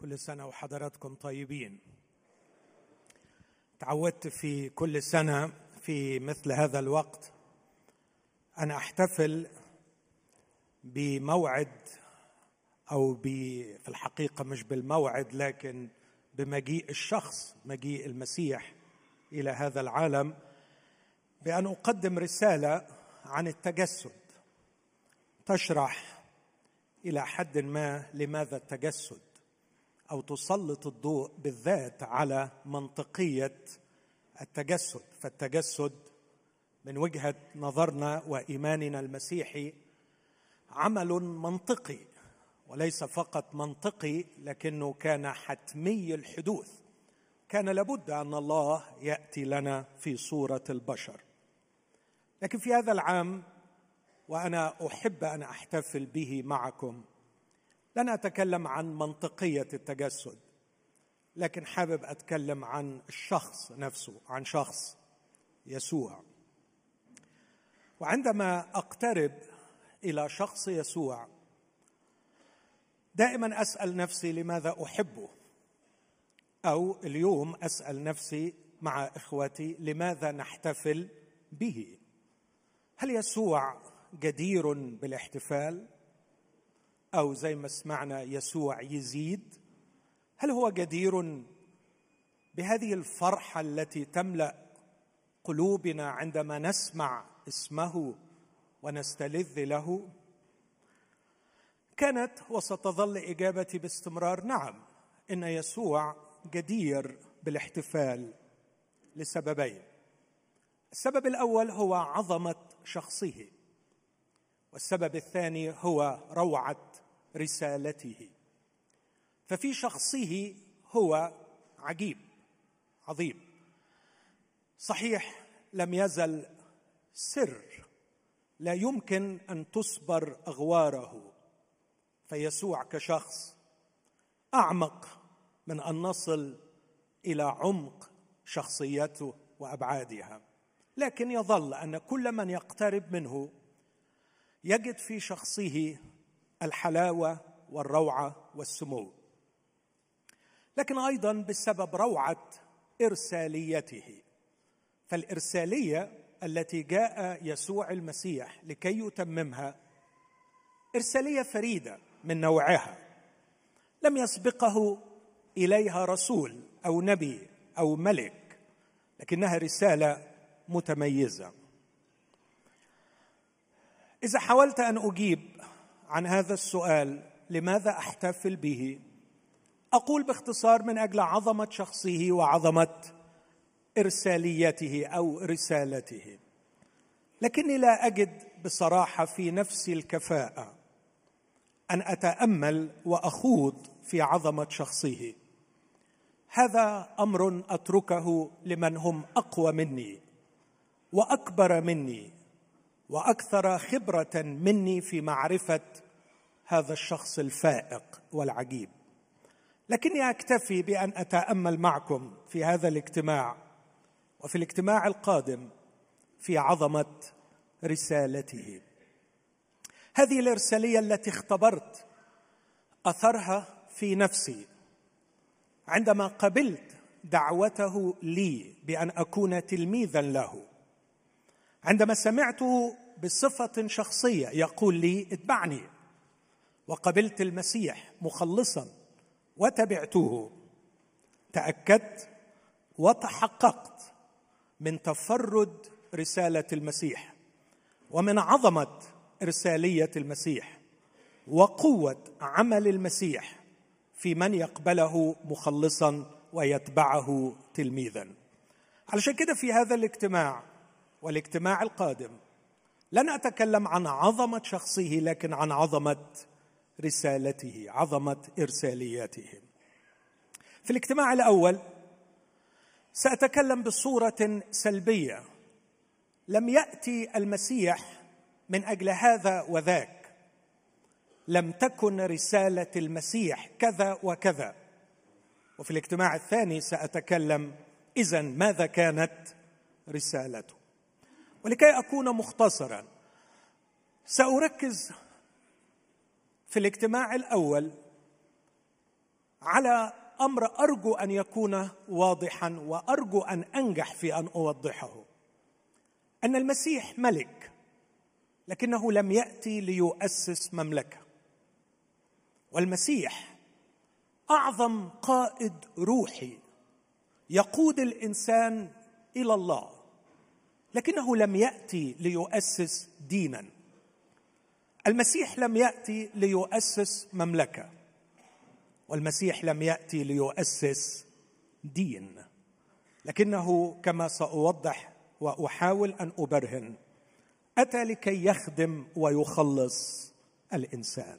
كل سنة وحضراتكم طيبين. تعودت في كل سنة في مثل هذا الوقت أن أحتفل بموعد أو في الحقيقة مش بالموعد لكن بمجيء الشخص مجيء المسيح إلى هذا العالم بأن أقدم رسالة عن التجسد. تشرح إلى حد ما لماذا التجسد. أو تسلط الضوء بالذات على منطقية التجسد. فالتجسد من وجهة نظرنا وإيماننا المسيحي عمل منطقي وليس فقط منطقي لكنه كان حتمي الحدوث. كان لابد أن الله يأتي لنا في صورة البشر. لكن في هذا العام وأنا أحب أن أحتفل به معكم لن أتكلم عن منطقية التجسد لكن حابب أتكلم عن الشخص نفسه عن شخص يسوع. وعندما أقترب إلى شخص يسوع دائما أسأل نفسي لماذا أحبه أو اليوم أسأل نفسي مع إخوتي لماذا نحتفل به. هل يسوع جدير بالاحتفال؟ أو زي ما سمعنا يسوع يزيد هل هو جدير بهذه الفرحة التي تملأ قلوبنا عندما نسمع اسمه ونستلذ له؟ كانت وستظل إجابتي باستمرار نعم إن يسوع جدير بالاحتفال لسببين. السبب الأول هو عظمة شخصه. والسبب الثاني هو روعة رسالته. ففي شخصه هو عجيب عظيم. صحيح لم يزل سر لا يمكن أن تصبر أغواره. فيسوع كشخص أعمق من أن نصل إلى عمق شخصيته وأبعادها. لكن يظل أن كل من يقترب منه يجد في شخصه الحلاوة والروعة والسمو. لكن أيضا بسبب روعة إرساليته. فالإرسالية التي جاء يسوع المسيح لكي يتممها إرسالية فريدة من نوعها. لم يسبقه إليها رسول أو نبي أو ملك لكنها رسالة متميزة. إذا حاولت أن أجيب عن هذا السؤال لماذا أحتفل به؟ أقول باختصار من أجل عظمة شخصه وعظمة إرساليته أو رسالته. لكني لا أجد بصراحة في نفسي الكفاءة أن أتأمل وأخوض في عظمة شخصه. هذا أمر أتركه لمن هم أقوى مني وأكبر مني وأكثر خبرة مني في معرفة هذا الشخص الفائق والعجيب. لكني أكتفي بأن أتأمل معكم في هذا الاجتماع وفي الاجتماع القادم في عظمة رسالته. هذه الإرسالية التي اختبرت أثرها في نفسي عندما قبلت دعوته لي بأن أكون تلميذا له. عندما سمعته بصفة شخصية يقول لي اتبعني. وقبلت المسيح مخلصا وتبعته. تأكدت وتحققت من تفرد رسالة المسيح ومن عظمة ارساليه المسيح وقوة عمل المسيح في من يقبله مخلصا ويتبعه تلميذا. علشان كده في هذا الاجتماع والاجتماع القادم. لن أتكلم عن عظمة شخصه لكن عن عظمة رسالته عظمة إرسالياته. في الاجتماع الأول سأتكلم بصورة سلبية. لم يأتي المسيح من أجل هذا وذاك. لم تكن رسالة المسيح كذا وكذا. وفي الاجتماع الثاني سأتكلم اذا ماذا كانت رسالته؟ ولكي أكون مختصرا سأركز في الاجتماع الأول على أمر أرجو أن يكون واضحا وأرجو أن أنجح في أن أوضحه. أن المسيح ملك لكنه لم يأتي ليؤسس مملكة. والمسيح أعظم قائد روحي يقود الإنسان إلى الله. لكنه لم يأتي ليؤسس دينا. المسيح لم يأتي ليؤسس مملكة والمسيح لم يأتي ليؤسس دين. لكنه كما سأوضح وأحاول أن أبرهن أتى لكي يخدم ويخلص الإنسان.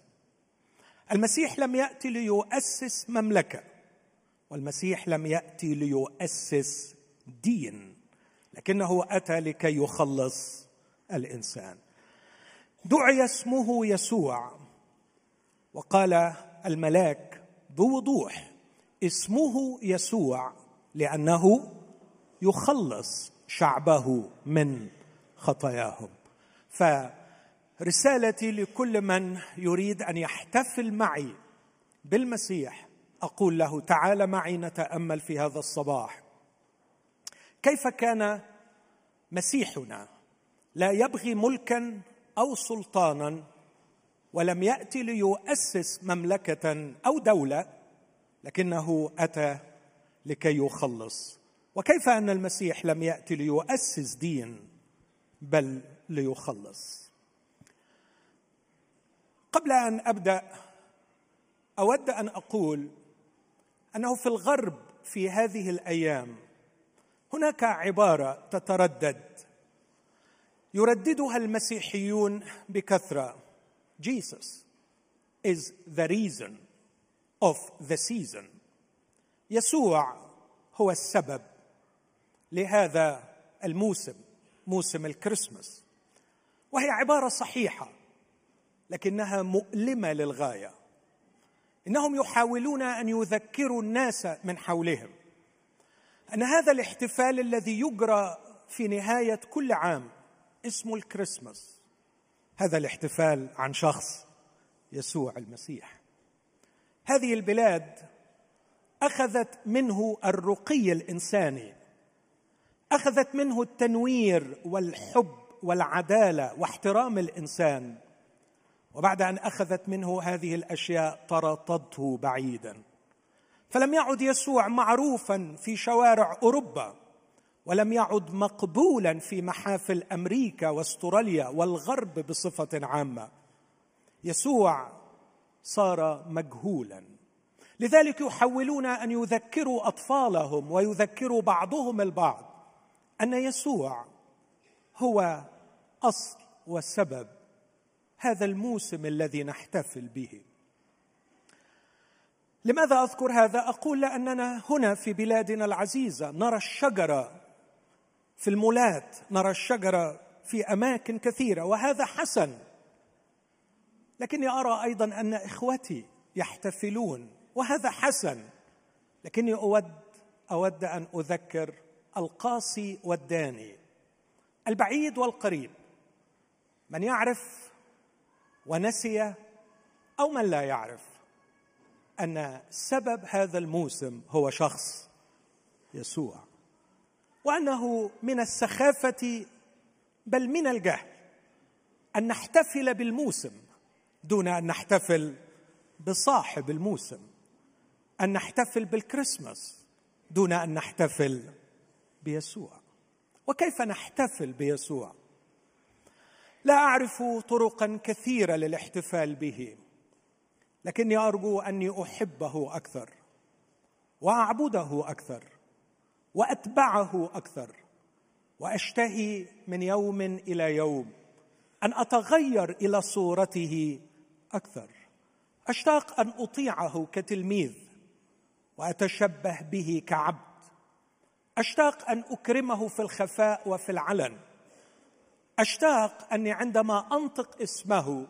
المسيح لم يأتي ليؤسس مملكة والمسيح لم يأتي ليؤسس دين. لكنه أتى لكي يخلص الإنسان. دعي اسمه يسوع. وقال الملاك بوضوح اسمه يسوع لأنه يخلص شعبه من خطاياهم. فرسالتي لكل من يريد أن يحتفل معي بالمسيح. أقول له تعال معي نتأمل في هذا الصباح. كيف كان مسيحنا لا يبغي ملكا أو سلطانا ولم ياتي ليؤسس مملكة أو دولة لكنه أتى لكي يخلص. وكيف أن المسيح لم ياتي ليؤسس دين بل ليخلص؟ قبل أن أبدأ أود أن أقول أنه في الغرب في هذه الأيام هناك عبارة تتردد. يرددها المسيحيون بكثرة. Jesus is the reason of the season. يسوع هو السبب لهذا الموسم موسم الكريسماس. وهي عبارة صحيحة لكنها مؤلمة للغاية. إنهم يحاولون أن يذكروا الناس من حولهم. أن هذا الاحتفال الذي يجرى في نهاية كل عام اسمه الكريسماس. هذا الاحتفال عن شخص يسوع المسيح. هذه البلاد أخذت منه الرقي الإنساني. أخذت منه التنوير والحب والعدالة واحترام الإنسان. وبعد أن أخذت منه هذه الأشياء طردته بعيدا. فلم يعد يسوع معروفا في شوارع أوروبا ولم يعد مقبولا في محافل أمريكا وأستراليا والغرب بصفة عامة. يسوع صار مجهولا. لذلك يحاولون أن يذكروا أطفالهم ويذكروا بعضهم البعض أن يسوع هو أصل وسبب هذا الموسم الذي نحتفل به. لماذا أذكر هذا؟ أقول لاننا هنا في بلادنا العزيزة نرى الشجرة في المولات نرى الشجرة في أماكن كثيرة وهذا حسن. لكني أرى أيضا أن إخوتي يحتفلون وهذا حسن. لكني أود أود أن أذكر القاصي والداني البعيد والقريب. من يعرف ونسي أو من لا يعرف. أن سبب هذا الموسم هو شخص يسوع وأنه من السخافة بل من الجهل أن نحتفل بالموسم دون أن نحتفل بصاحب الموسم أن نحتفل بالكريسماس دون أن نحتفل بيسوع. وكيف نحتفل بيسوع؟ لا أعرف طرقا كثيرة للاحتفال به. لكني أرجو أني أحبه أكثر وأعبده أكثر وأتبعه أكثر وأشتهي من يوم إلى يوم أن أتغير إلى صورته أكثر. أشتاق أن أطيعه كتلميذ وأتشبه به كعبد. أشتاق أن أكرمه في الخفاء وفي العلن. أشتاق أني عندما أنطق اسمه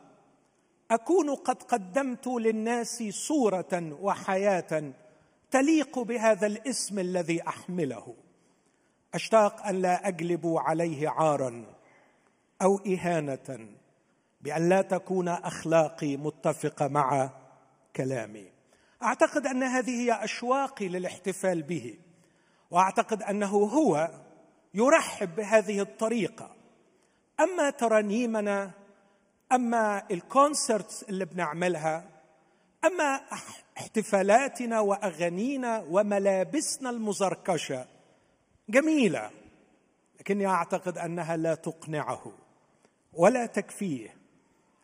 أكون قد قدمت للناس صورة وحياة تليق بهذا الاسم الذي أحمله. أشتاق أن لا أجلب عليه عارا أو إهانة بأن لا تكون أخلاقي متفقة مع كلامي. أعتقد أن هذه هي اشواقي للاحتفال به وأعتقد أنه هو يرحب بهذه الطريقة. أما ترانيمنا أما الكونسرتس اللي بنعملها أما احتفالاتنا وأغانينا وملابسنا المزركشة جميلة لكني أعتقد أنها لا تقنعه ولا تكفيه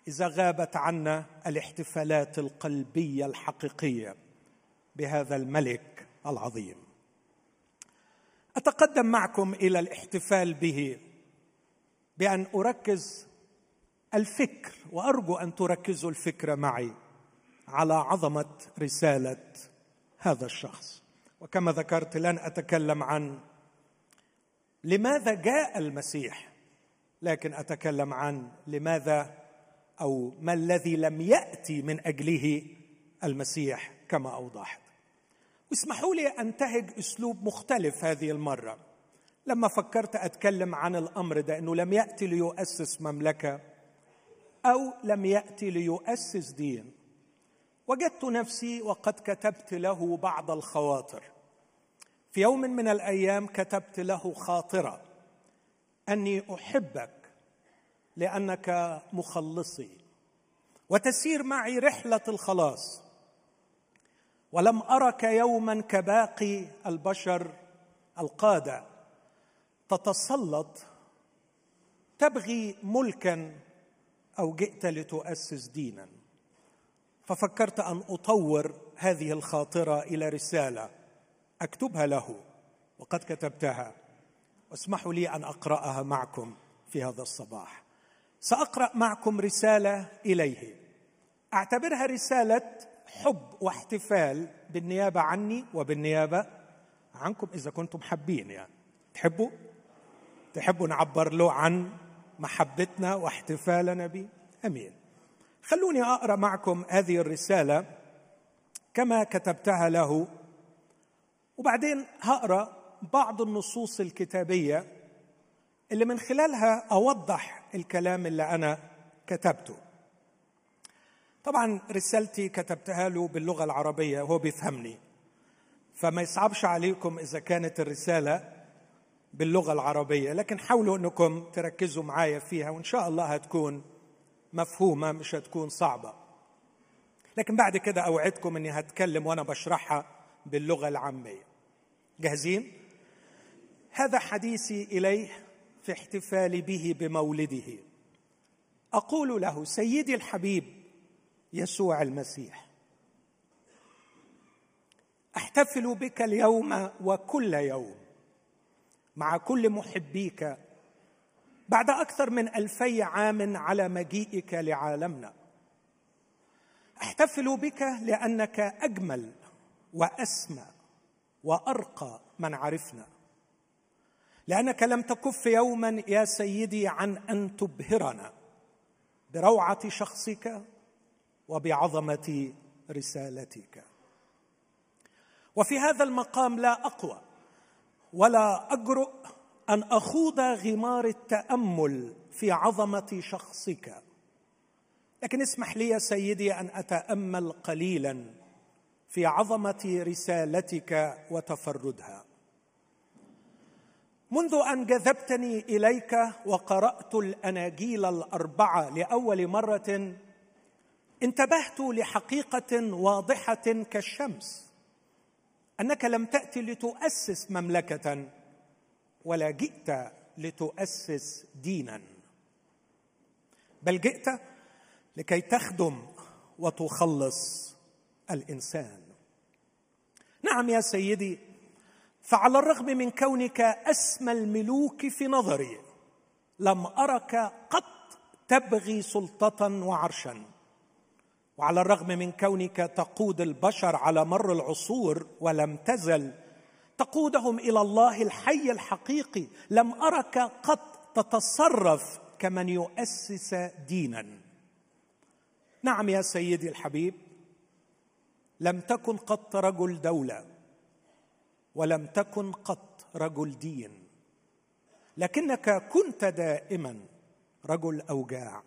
إذا غابت عنا الاحتفالات القلبية الحقيقية بهذا الملك العظيم. أتقدم معكم إلى الاحتفال به بأن أركز الفكر وأرجو أن تركزوا الفكر معي على عظمة رسالة هذا الشخص. وكما ذكرت لن أتكلم عن لماذا جاء المسيح لكن أتكلم عن لماذا أو ما الذي لم يأتي من أجله المسيح كما أوضحت. واسمحوا لي أنتهج أسلوب مختلف هذه المرة. لما فكرت أتكلم عن الأمر ده إنه لم يأتي ليؤسس مملكة أو لم ياتي ليؤسس دين. وجدت نفسي وقد كتبت له بعض الخواطر. في يوم من الأيام كتبت له خاطرة. أني أحبك لأنك مخلصي. وتسير معي رحلة الخلاص. ولم أرك يوما كباقي البشر القادة تتسلط تبغي ملكا أو جئت لتؤسس دينا. ففكرت أن أطور هذه الخاطرة إلى رسالة أكتبها له وقد كتبتها. واسمحوا لي أن أقرأها معكم في هذا الصباح. سأقرأ معكم رسالة إليه. أعتبرها رسالة حب واحتفال بالنيابة عني وبالنيابة عنكم إذا كنتم حابين يعني. تحبوا؟ تحبوا نعبر له عن محبتنا واحتفالنا به أمين. خلوني أقرأ معكم هذه الرسالة كما كتبتها له. وبعدين هقرأ بعض النصوص الكتابية اللي من خلالها أوضح الكلام اللي أنا كتبته. طبعا رسالتي كتبتها له باللغة العربية وهو بيفهمني. فما يصعبش عليكم إذا كانت الرسالة باللغة العربية لكن حاولوا أنكم تركزوا معايا فيها وإن شاء الله هتكون مفهومة مش هتكون صعبة. لكن بعد كده أوعدكم إني هتكلم وأنا بشرحها باللغة العامية. جاهزين؟ هذا حديثي إليه في احتفالي به بمولده. أقول له سيدي الحبيب يسوع المسيح أحتفل بك اليوم وكل يوم. مع كل محبيك بعد أكثر من ألفي عام على مجيئك لعالمنا. احتفل بك لأنك أجمل وأسمى وأرقى من عرفنا. لأنك لم تكف يوما يا سيدي عن أن تبهرنا بروعة شخصك وبعظمة رسالتك. وفي هذا المقام لا أقوى ولا اجرؤ أن أخوض غمار التأمل في عظمة شخصك. لكن اسمح لي يا سيدي أن أتأمل قليلا في عظمة رسالتك وتفردها. منذ أن جذبتني إليك وقرأت الأناجيل الأربعة لأول مرة انتبهت لحقيقة واضحة كالشمس. أنك لم تأتي لتؤسس مملكة ولا جئت لتؤسس دينا. بل جئت لكي تخدم وتخلص الإنسان. نعم يا سيدي فعلى الرغم من كونك أسمى الملوك في نظري لم أرك قط تبغي سلطة وعرشا. وعلى الرغم من كونك تقود البشر على مر العصور ولم تزل تقودهم إلى الله الحي الحقيقي. لم أرك قط تتصرف كمن يؤسس دينا. نعم يا سيدي الحبيب لم تكن قط رجل دولة ولم تكن قط رجل دين لكنك كنت دائما رجل أوجاع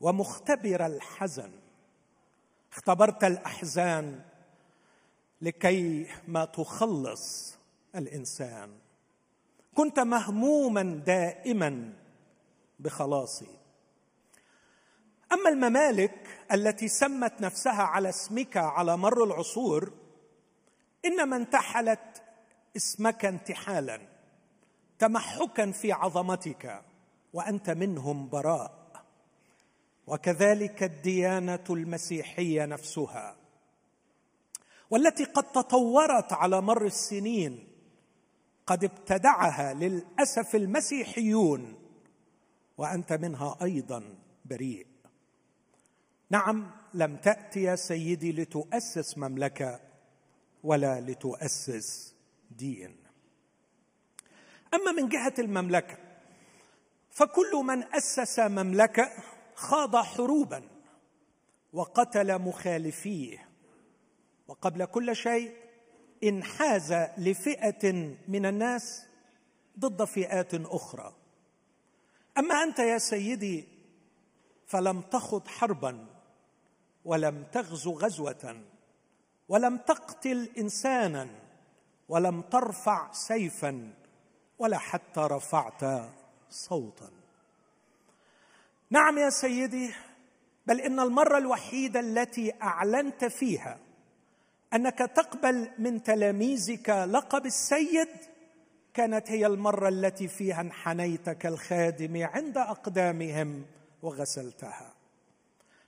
ومختبر الحزن. اختبرت الأحزان لكي ما تخلص الإنسان. كنت مهموما دائما بخلاصي. أما الممالك التي سمت نفسها على اسمك على مر العصور إنما انتحلت اسمك انتحالا تمحكا في عظمتك وأنت منهم براء. وكذلك الديانة المسيحية نفسها والتي قد تطورت على مر السنين قد ابتدعها للأسف المسيحيون وأنت منها أيضا بريء. نعم لم تأتي يا سيدي لتؤسس مملكة ولا لتؤسس دين. أما من جهة المملكة فكل من أسس مملكة خاض حروبا وقتل مخالفيه. وقبل كل شيء انحاز لفئة من الناس ضد فئات أخرى. أما أنت يا سيدي فلم تخض حربا ولم تغزو غزوة ولم تقتل انسانا ولم ترفع سيفا ولا حتى رفعت صوتا. نعم يا سيدي بل إن المرة الوحيدة التي أعلنت فيها أنك تقبل من تلاميذك لقب السيد كانت هي المرة التي فيها انحنيت كالخادم عند أقدامهم وغسلتها.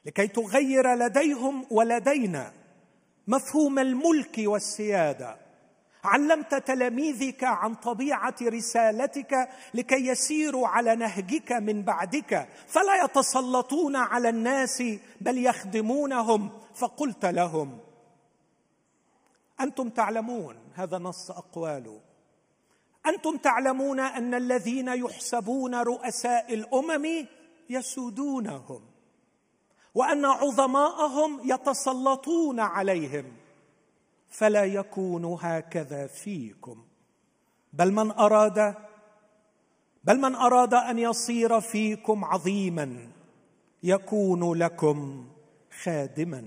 لكي تغير لديهم ولدينا مفهوم الملك والسيادة. علمت تلاميذك عن طبيعة رسالتك لكي يسيروا على نهجك من بعدك. فلا يتسلطون على الناس بل يخدمونهم. فقلت لهم أنتم تعلمون هذا نص اقواله أنتم تعلمون أن الذين يحسبون رؤساء الأمم يسودونهم وأن عظماءهم يتسلطون عليهم. فلا يكون هكذا فيكم. بل من أراد بل من أراد أن يصير فيكم عظيما يكون لكم خادما.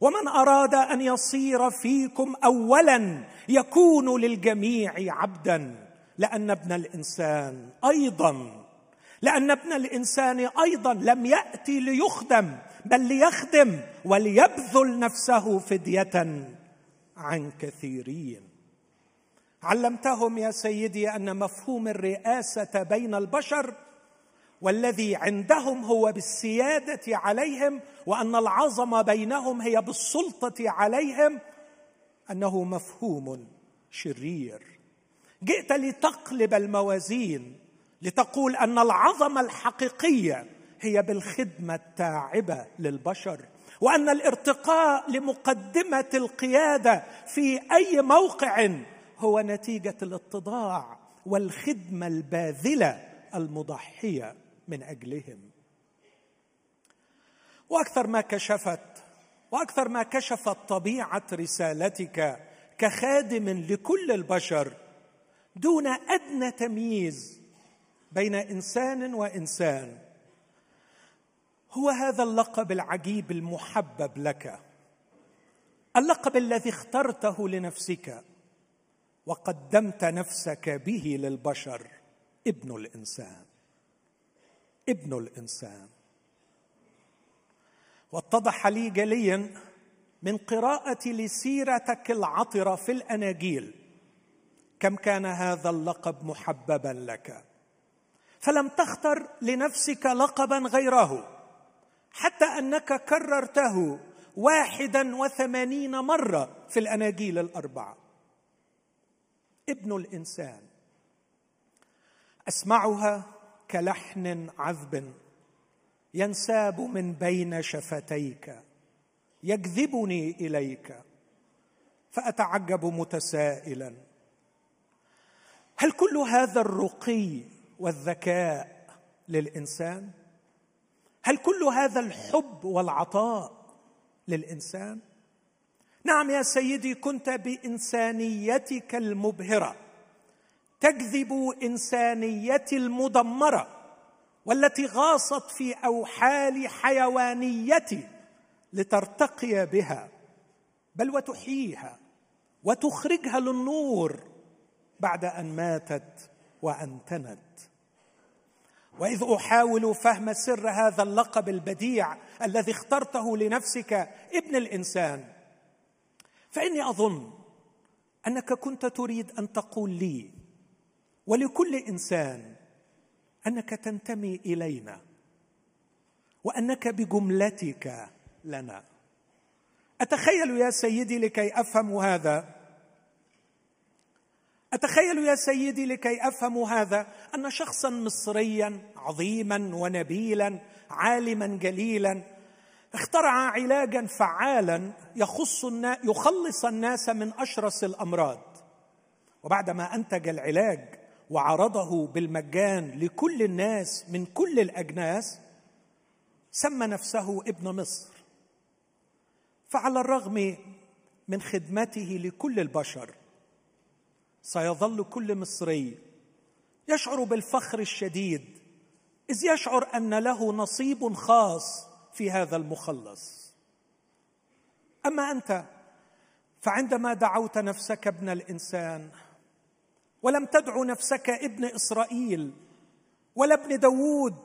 ومن أراد أن يصير فيكم اولا يكون للجميع عبدا. لأن ابن الإنسان أيضا لأن ابن الإنسان أيضا لم يأتي ليخدم بل ليخدم وليبذل نفسه فدية. عن كثيرين. علمتهم يا سيدي أن مفهوم الرئاسة بين البشر والذي عندهم هو بالسيادة عليهم وأن العظمه بينهم هي بالسلطة عليهم أنه مفهوم شرير. جئت لتقلب الموازين لتقول أن العظمه الحقيقية هي بالخدمة التاعبة للبشر. وأن الارتقاء لمقدمة القيادة في أي موقع هو نتيجة الاتضاع والخدمة الباذلة المضحية من أجلهم. وأكثر ما كشفت وأكثر ما كشفت طبيعة رسالتك كخادم لكل البشر دون أدنى تمييز بين إنسان وإنسان. هو هذا اللقب العجيب المحبب لك. اللقب الذي اخترته لنفسك وقدمت نفسك به للبشر. ابن الإنسان. ابن الإنسان. واتضح لي جليا من قراءتي لسيرتك العطرة في الأناجيل. كم كان هذا اللقب محببا لك؟ فلم تختر لنفسك لقبا غيره. حتى أنك كررته واحدا وثمانين مرة في الأناجيل الأربعة. ابن الإنسان. أسمعها كلحن عذب ينساب من بين شفتيك يجذبني إليك فأتعجب متسائلا. هل كل هذا الرقي والذكاء للإنسان؟ هل كل هذا الحب والعطاء للإنسان؟ نعم يا سيدي كنت بإنسانيتك المبهرة تجذب إنسانيتي المدمرة والتي غاصت في أوحال حيوانيتي لترتقي بها بل وتحييها وتخرجها للنور بعد أن ماتت وأنتنت. وإذ أحاول فهم سر هذا اللقب البديع الذي اخترته لنفسك ابن الإنسان. فإني أظن أنك كنت تريد أن تقول لي ولكل إنسان أنك تنتمي إلينا وأنك بجملتك لنا. أتخيل يا سيدي لكي أفهم هذا؟ أتخيل يا سيدي لكي أفهم هذا أن شخصا مصريا عظيما ونبيلا عالما جليلا اخترع علاجا فعالا يخص الناس يخلص الناس من أشرس الأمراض. وبعدما أنتج العلاج وعرضه بالمجان لكل الناس من كل الأجناس سمى نفسه ابن مصر. فعلى الرغم من خدمته لكل البشر سيظل كل مصري يشعر بالفخر الشديد إذ يشعر أن له نصيب خاص في هذا المخلص. أما أنت فعندما دعوت نفسك ابن الإنسان ولم تدعو نفسك ابن إسرائيل ولا ابن داوود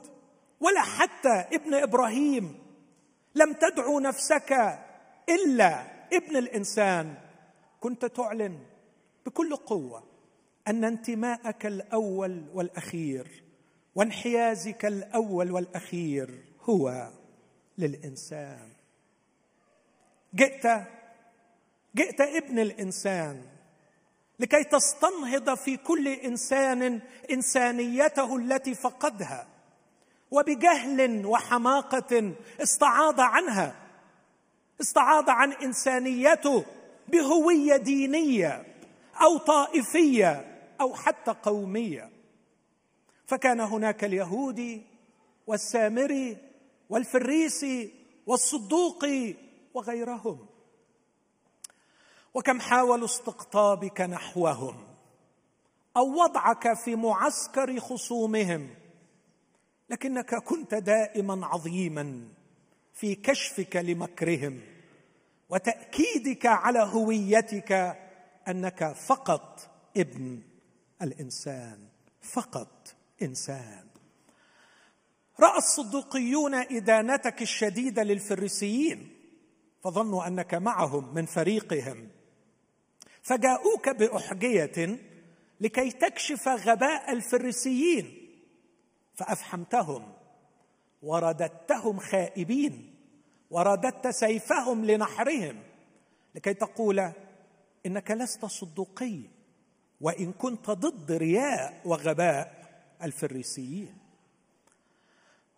ولا حتى ابن إبراهيم لم تدعو نفسك إلا ابن الإنسان كنت تعلن بكل قوة أن انتماءك الأول والأخير وانحيازك الأول والأخير هو للإنسان. جئت جئت ابن الإنسان لكي تستنهض في كل إنسان إنسانيته التي فقدها وبجهل وحماقة استعاض عنها استعاض عن إنسانيته بهوية دينية. أو طائفية أو حتى قومية. فكان هناك اليهودي والسامري والفريسي والصدوقي وغيرهم. وكم حاولوا استقطابك نحوهم أو وضعك في معسكر خصومهم لكنك كنت دائما عظيما في كشفك لمكرهم وتأكيدك على هويتك أنك فقط ابن الإنسان فقط إنسان. رأى الصدوقيون إدانتك الشديدة للفريسيين فظنوا أنك معهم من فريقهم. فجاءوك بأحجية لكي تكشف غباء الفريسيين فأفحمتهم ورددتهم خائبين ورددت سيفهم لنحرهم لكي تقول إنك لست صدوقي وإن كنت ضد رياء وغباء الفريسيين.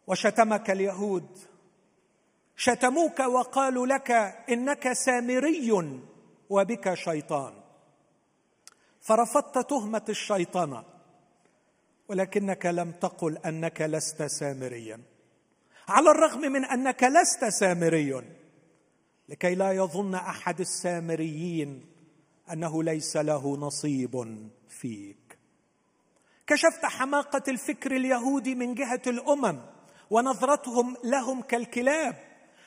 وشتمك اليهود شتموك وقالوا لك إنك سامري وبك شيطان. فرفضت تهمة الشيطنه ولكنك لم تقل أنك لست سامريا على الرغم من أنك لست سامري لكي لا يظن أحد السامريين أنه ليس له نصيب فيك. كشفت حماقة الفكر اليهودي من جهة الأمم ونظرتهم لهم كالكلاب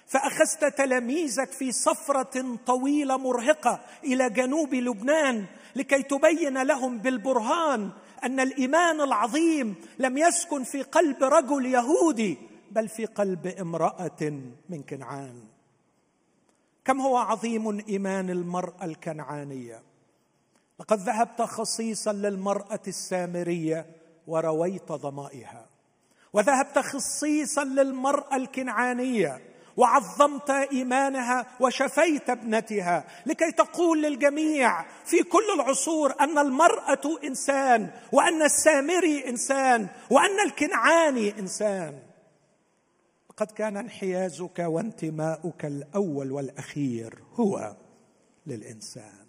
فأخذت تلاميذك في سفره طويلة مرهقة إلى جنوب لبنان لكي تبين لهم بالبرهان أن الإيمان العظيم لم يسكن في قلب رجل يهودي بل في قلب امرأة من كنعان. كم هو عظيم إيمان المرأة الكنعانية؟ لقد ذهبت خصيصا للمرأة السامرية ورويت ظمائها. وذهبت خصيصا للمرأة الكنعانية وعظمت إيمانها وشفيت ابنتها. لكي تقول للجميع في كل العصور أن المرأة إنسان وأن السامري إنسان وأن الكنعاني إنسان. قد كان انحيازك وانتماؤك الأول والأخير هو للإنسان.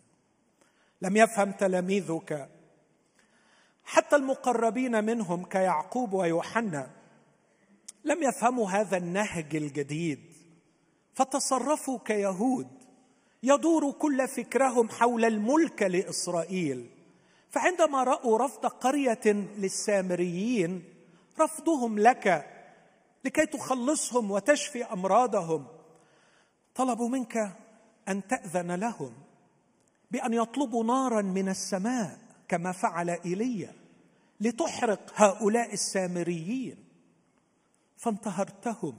لم يفهم تلاميذك حتى المقربين منهم كيعقوب ويوحنا لم يفهموا هذا النهج الجديد. فتصرفوا كيهود يدور كل فكرهم حول الملك لإسرائيل. فعندما رأوا رفض قرية للسامريين رفضهم لك لكي تخلصهم وتشفي أمراضهم. طلبوا منك أن تأذن لهم بأن يطلبوا نارا من السماء كما فعل إيليا لتحرق هؤلاء السامريين. فانتهرتهم.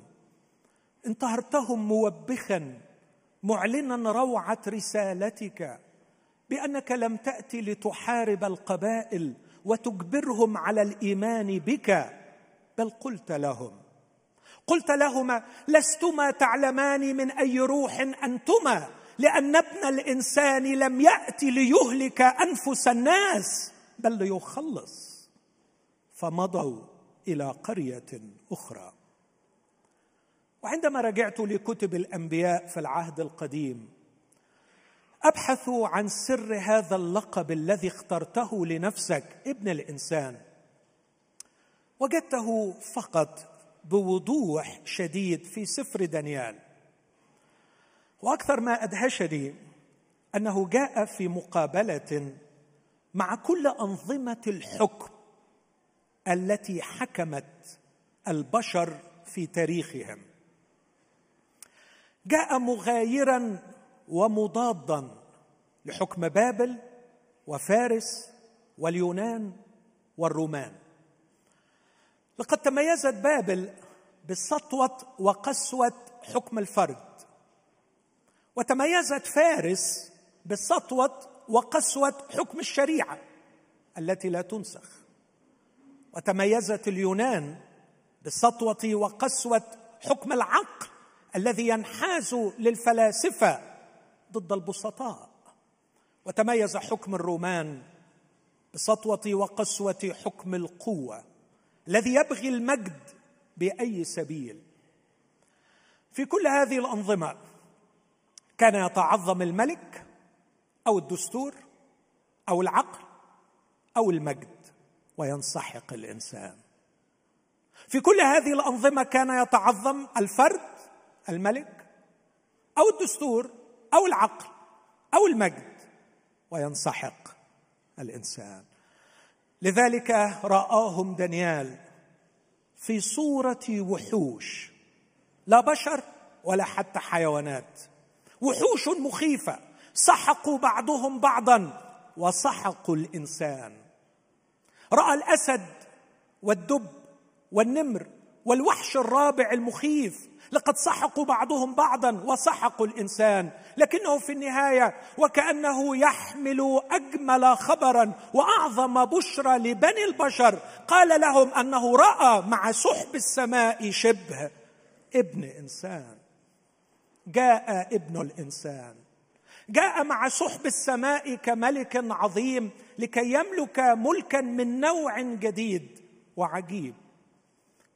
انتهرتهم موبخا معلنا روعة رسالتك بأنك لم تأتي لتحارب القبائل وتجبرهم على الإيمان بك بل قلت لهم قلت لهما لستما تعلمان من أي روح أنتما لأن ابن الإنسان لم ياتي ليهلك أنفس الناس بل ليخلص. فمضوا إلى قرية أخرى. وعندما رجعت لكتب الأنبياء في العهد القديم أبحث عن سر هذا اللقب الذي اخترته لنفسك ابن الإنسان. وجدته فقط بوضوح شديد في سفر دانيال. وأكثر ما أدهشني أنه جاء في مقابلة مع كل أنظمة الحكم التي حكمت البشر في تاريخهم. جاء مغايرا ومضادا لحكم بابل وفارس واليونان والرومان. لقد تميزت بابل بسطوه وقسوة حكم الفرد. وتميزت فارس بسطوه وقسوة حكم الشريعة التي لا تنسخ. وتميزت اليونان بسطوه وقسوة حكم العقل الذي ينحاز للفلاسفة ضد البسطاء. وتميز حكم الرومان بسطوه وقسوة حكم القوة الذي يبغي المجد بأي سبيل. في كل هذه الأنظمة كان يتعظم الملك أو الدستور أو العقل أو المجد وينسحق الإنسان. في كل هذه الأنظمة كان يتعظم الفرد الملك أو الدستور أو العقل أو المجد وينسحق الإنسان. لذلك رآهم دانيال في صورة وحوش لا بشر ولا حتى حيوانات. وحوش مخيفة سحقوا بعضهم بعضا وسحقوا الإنسان. رأى الأسد والدب والنمر والوحش الرابع المخيف لقد سحقوا بعضهم بعضا وسحقوا الإنسان. لكنه في النهاية وكأنه يحمل أجمل خبرا وأعظم بشرى لبني البشر. قال لهم أنه رأى مع سحب السماء شبه ابن إنسان. جاء ابن الإنسان. جاء مع سحب السماء كملك عظيم لكي يملك ملكا من نوع جديد وعجيب.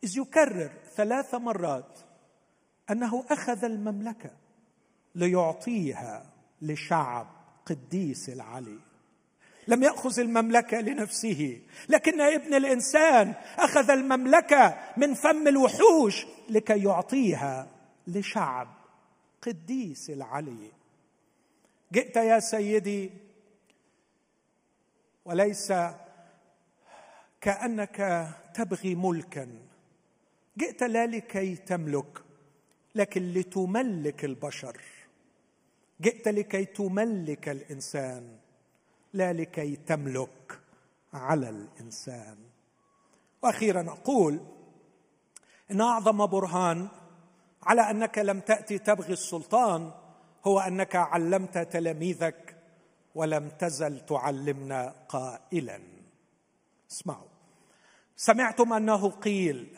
إذ يكرر ثلاث مرات أنه أخذ المملكة ليعطيها لشعب قديس العلي. لم يأخذ المملكة لنفسه لكن ابن الإنسان أخذ المملكة من فم الوحوش لكي يعطيها لشعب قديس العلي. جئت يا سيدي وليس كأنك تبغي ملكا. جئت لا لكي تملك. لكن لتملك البشر. جئت لكي تملك الإنسان لا لكي تملك على الإنسان. وأخيرا أقول إن أعظم برهان على أنك لم تأتي تبغي السلطان هو أنك علمت تلاميذك ولم تزل تعلمنا قائلا. اسمعوا. سمعتم أنه قيل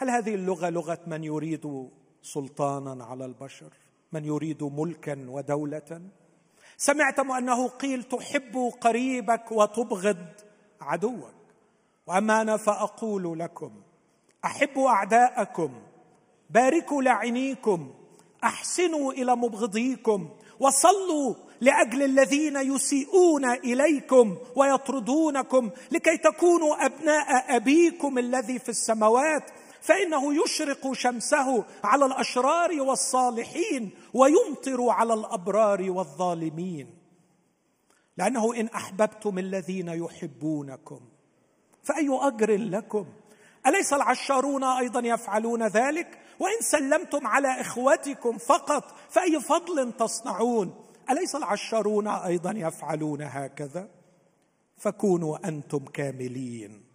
هل هذه اللغة لغة من يريد سلطانا على البشر؟ من يريد ملكا ودولة؟ سمعتم أنه قيل تحب قريبك وتبغض عدوك. وأما أنا فأقول لكم احبوا أعداءكم باركوا لعينيكم أحسنوا إلى مبغضيكم وصلوا لأجل الذين يسيئون إليكم ويطردونكم لكي تكونوا أبناء أبيكم الذي في السماوات فإنه يشرق شمسه على الأشرار والصالحين ويمطر على الأبرار والظالمين. لأنه إن أحببتم الذين يحبونكم فأي أجر لكم؟ أليس العشارون أيضا يفعلون ذلك؟ وإن سلمتم على إخوتكم فقط فأي فضل تصنعون؟ أليس العشارون أيضا يفعلون هكذا؟ فكونوا أنتم كاملين.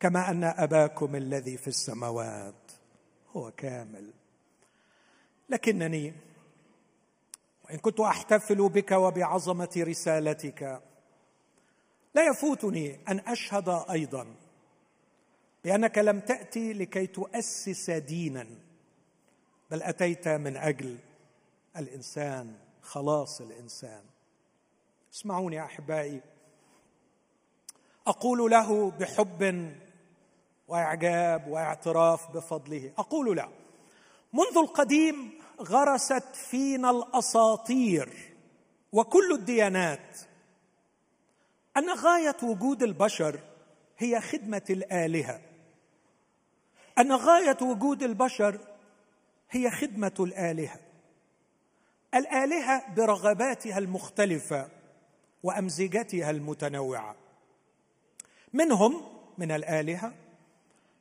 كما أن أباكم الذي في السماوات هو كامل. لكنني وإن كنت أحتفل بك وبعظمة رسالتك لا يفوتني أن أشهد أيضا بأنك لم تأتي لكي تؤسس دينا بل أتيت من أجل الإنسان خلاص الإنسان. اسمعوني أحبائي أقول له بحب واعجاب واعتراف بفضله. أقول له منذ القديم غرست فينا الأساطير وكل الديانات. أن غاية وجود البشر هي خدمة الآلهة. أن غاية وجود البشر هي خدمة الآلهة. الآلهة برغباتها المختلفة وأمزجتها المتنوعة. منهم من الآلهة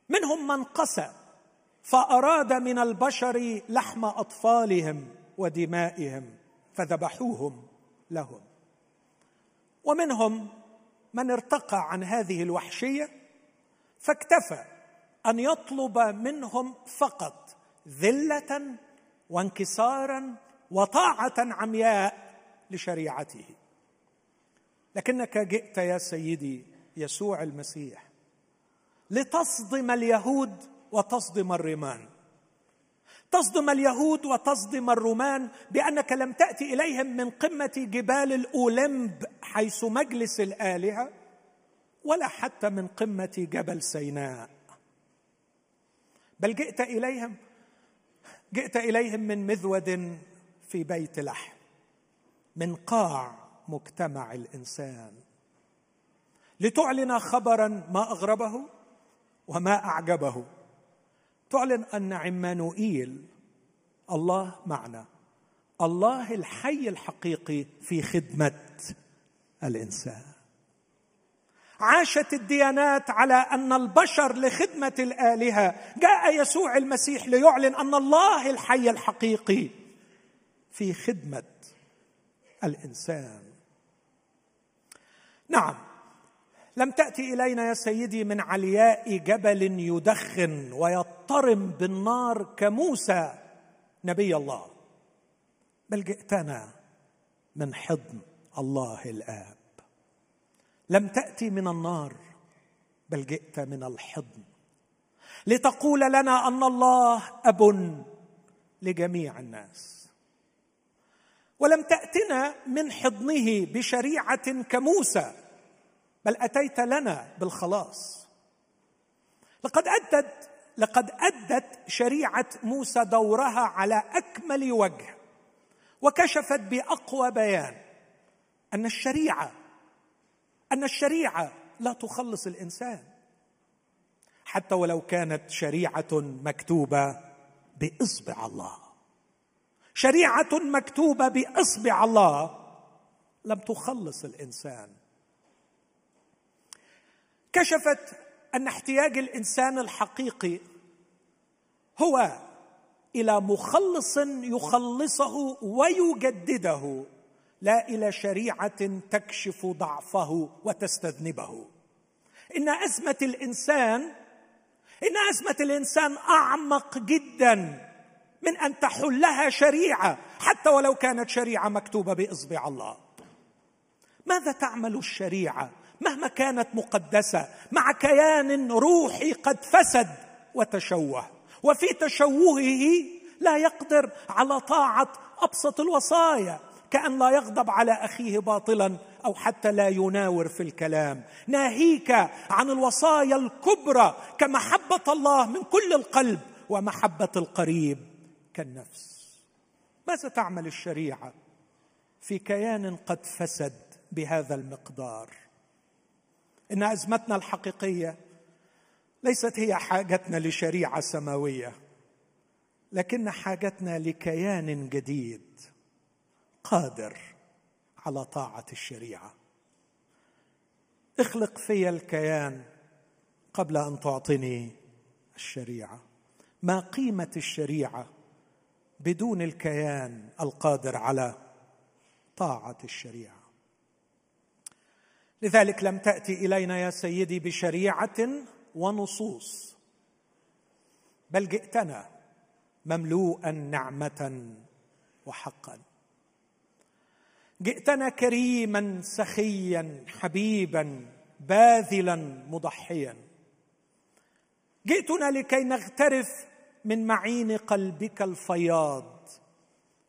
منهم من قسى فأراد من البشر لحم أطفالهم ودمائهم فذبحوهم لهم. ومنهم من ارتقى عن هذه الوحشية فاكتفى أن يطلب منهم فقط ذلة وانكسارا وطاعة عمياء لشريعته. لكنك جئت يا سيدي يسوع المسيح. لتصدم اليهود وتصدم الرمان. تصدم اليهود وتصدم الرومان بأنك لم تأتي إليهم من قمة جبال الأولمب حيث مجلس الآلهة ولا حتى من قمة جبل سيناء. بل جئت إليهم جئت إليهم من مذود في بيت لحم من قاع مجتمع الإنسان. لتعلن خبرا ما أغربه؟ وما أعجبه. تعلن أن عمانوئيل الله معنا الله الحي الحقيقي في خدمة الإنسان. عاشت الديانات على أن البشر لخدمة الآلهة. جاء يسوع المسيح ليعلن أن الله الحي الحقيقي في خدمة الإنسان. نعم. لم تأتي إلينا يا سيدي من علياء جبل يدخن ويضطرم بالنار كموسى نبي الله. بل جئتنا من حضن الله الآب. لم تأتي من النار بل جئت من الحضن. لتقول لنا أن الله أب لجميع الناس. ولم تأتنا من حضنه بشريعة كموسى. بل أتيت لنا بالخلاص. لقد أدت لقد أدت شريعة موسى دورها على أكمل وجه وكشفت بأقوى بيان أن الشريعة أن الشريعة لا تخلص الإنسان حتى ولو كانت شريعة مكتوبة بإصبع الله. شريعة مكتوبة بإصبع الله لم تخلص الإنسان. كشفت أن احتياج الإنسان الحقيقي هو إلى مخلص يخلصه ويجدده لا إلى شريعة تكشف ضعفه وتستذنبه. إن أزمة الإنسان إن أزمة الإنسان أعمق جدا من أن تحلها شريعة حتى ولو كانت شريعة مكتوبة بإصبع الله. ماذا تعمل الشريعة؟ مهما كانت مقدسة مع كيان روحي قد فسد وتشوه. وفي تشوهه لا يقدر على طاعة أبسط الوصايا كأن لا يغضب على أخيه باطلا أو حتى لا يناور في الكلام. ناهيك عن الوصايا الكبرى كمحبة الله من كل القلب ومحبة القريب كالنفس. ماذا تعمل الشريعة في كيان قد فسد بهذا المقدار؟ إن أزمتنا الحقيقية ليست هي حاجتنا لشريعة سماوية لكن حاجتنا لكيان جديد قادر على طاعة الشريعة. اخلق في الكيان قبل أن تعطني الشريعة. ما قيمة الشريعة بدون الكيان القادر على طاعة الشريعة؟ لذلك لم تأتي إلينا يا سيدي بشريعة ونصوص. بل جئتنا مملوءا نعمة وحقا. جئتنا كريما سخيا حبيبا باذلا مضحيا. جئتنا لكي نغترف من معين قلبك الفياض.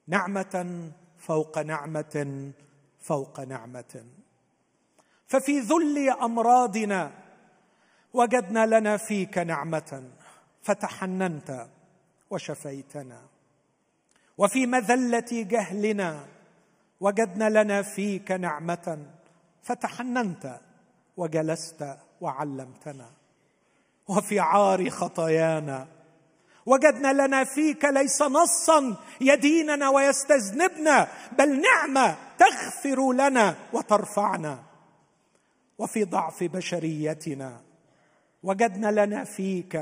نعمة فوق نعمة فوق نعمة. ففي ذل أمراضنا وجدنا لنا فيك نعمة فتحننت وشفيتنا. وفي مذلة جهلنا وجدنا لنا فيك نعمة فتحننت وجلست وعلمتنا. وفي عار خطايانا وجدنا لنا فيك ليس نصا يديننا ويستذنبنا بل نعمة تغفر لنا وترفعنا. وفي ضعف بشريتنا. وجدنا لنا فيك.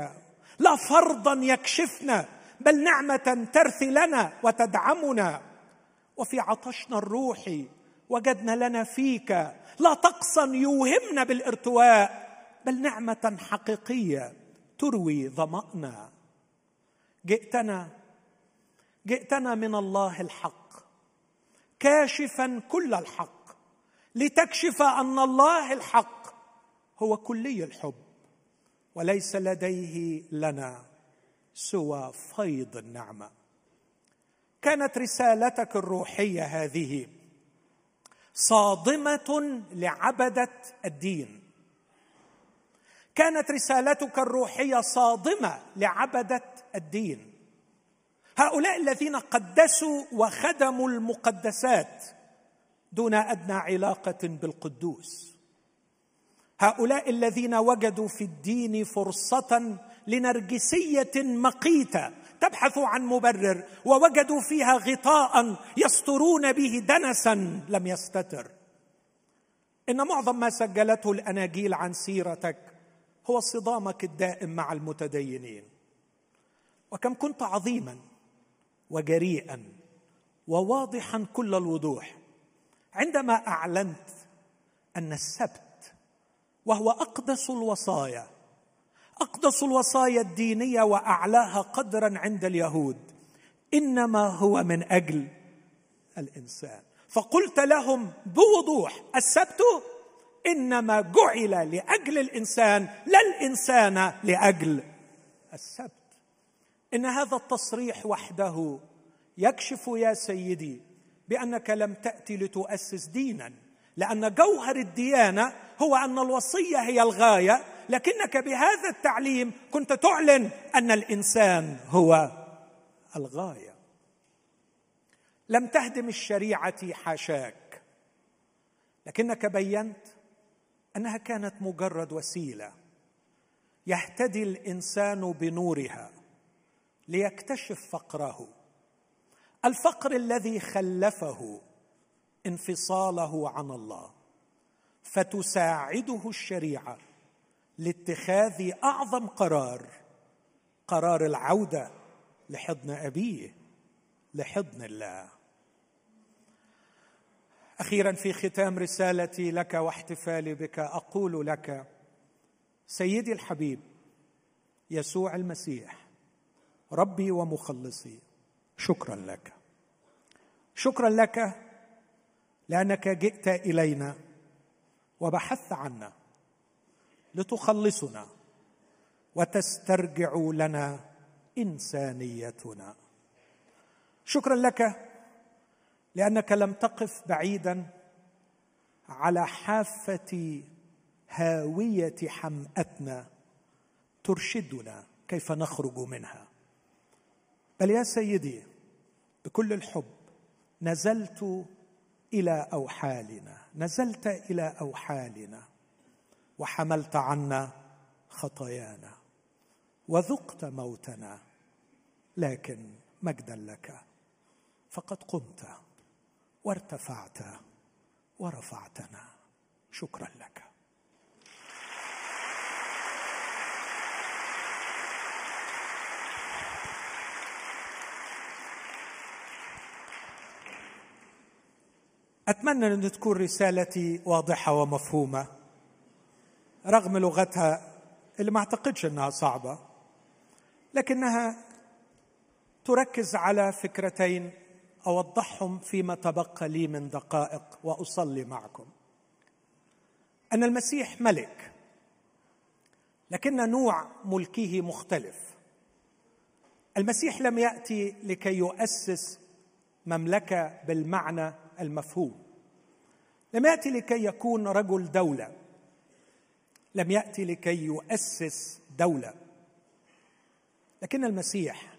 لا فرضا يكشفنا بل نعمة ترثي لنا وتدعمنا. وفي عطشنا الروحي وجدنا لنا فيك. لا طقسا يوهمنا بالارتواء بل نعمة حقيقية تروي ظمأنا. جئتنا جئتنا من الله الحق كاشفا كل الحق. لتكشف أن الله الحق هو كلي الحب وليس لديه لنا سوى فيض النعمة. كانت رسالتك الروحية هذه صادمة لعبدة الدين. كانت رسالتك الروحية صادمة لعبدة الدين. هؤلاء الذين قدسوا وخدموا المقدسات دون أدنى علاقة بالقدوس. هؤلاء الذين وجدوا في الدين فرصة لنرجسية مقيتة تبحث عن مبرر ووجدوا فيها غطاء يسترون به دنسا لم يستتر. إن معظم ما سجلته الأناجيل عن سيرتك هو صدامك الدائم مع المتدينين. وكم كنت عظيما وجريئا وواضحا كل الوضوح. عندما أعلنت أن السبت وهو أقدس الوصايا أقدس الوصايا الدينية وأعلاها قدرا عند اليهود إنما هو من أجل الإنسان. فقلت لهم بوضوح السبت إنما جعل لأجل الإنسان لا الإنسان لأجل السبت. إن هذا التصريح وحده يكشف يا سيدي بأنك لم تاتي لتؤسس دينا لأن جوهر الديانة هو أن الوصية هي الغاية لكنك بهذا التعليم كنت تعلن أن الإنسان هو الغاية. لم تهدم الشريعة حاشاك لكنك بينت أنها كانت مجرد وسيلة يهتدي الإنسان بنورها ليكتشف فقره. الفقر الذي خلفه انفصاله عن الله فتساعده الشريعة لاتخاذ أعظم قرار قرار العودة لحضن أبيه لحضن الله. أخيرا في ختام رسالتي لك واحتفالي بك أقول لك سيدي الحبيب يسوع المسيح ربي ومخلصي شكرا لك. شكرا لك لأنك جئت إلينا وبحثت عنا لتخلصنا وتسترجع لنا إنسانيتنا. شكرا لك لأنك لم تقف بعيدا على حافة هاوية حمأتنا ترشدنا كيف نخرج منها. بل يا سيدي بكل الحب نزلت إلى أوحالنا نزلت إلى أوحالنا وحملت عنا خطايانا وذقت موتنا لكن مجدا لك. فقد قمت وارتفعت ورفعتنا. شكرا لك. أتمنى أن تكون رسالتي واضحة ومفهومة رغم لغتها اللي ما أعتقدش إنها صعبة لكنها تركز على فكرتين أوضحهم فيما تبقى لي من دقائق وأصلي معكم. أن المسيح ملك لكن نوع ملكه مختلف. المسيح لم يأتي لكي يؤسس مملكة بالمعنى المفهوم. لم يأتي لكي يكون رجل دولة. لم يأتي لكي يؤسس دولة. لكن المسيح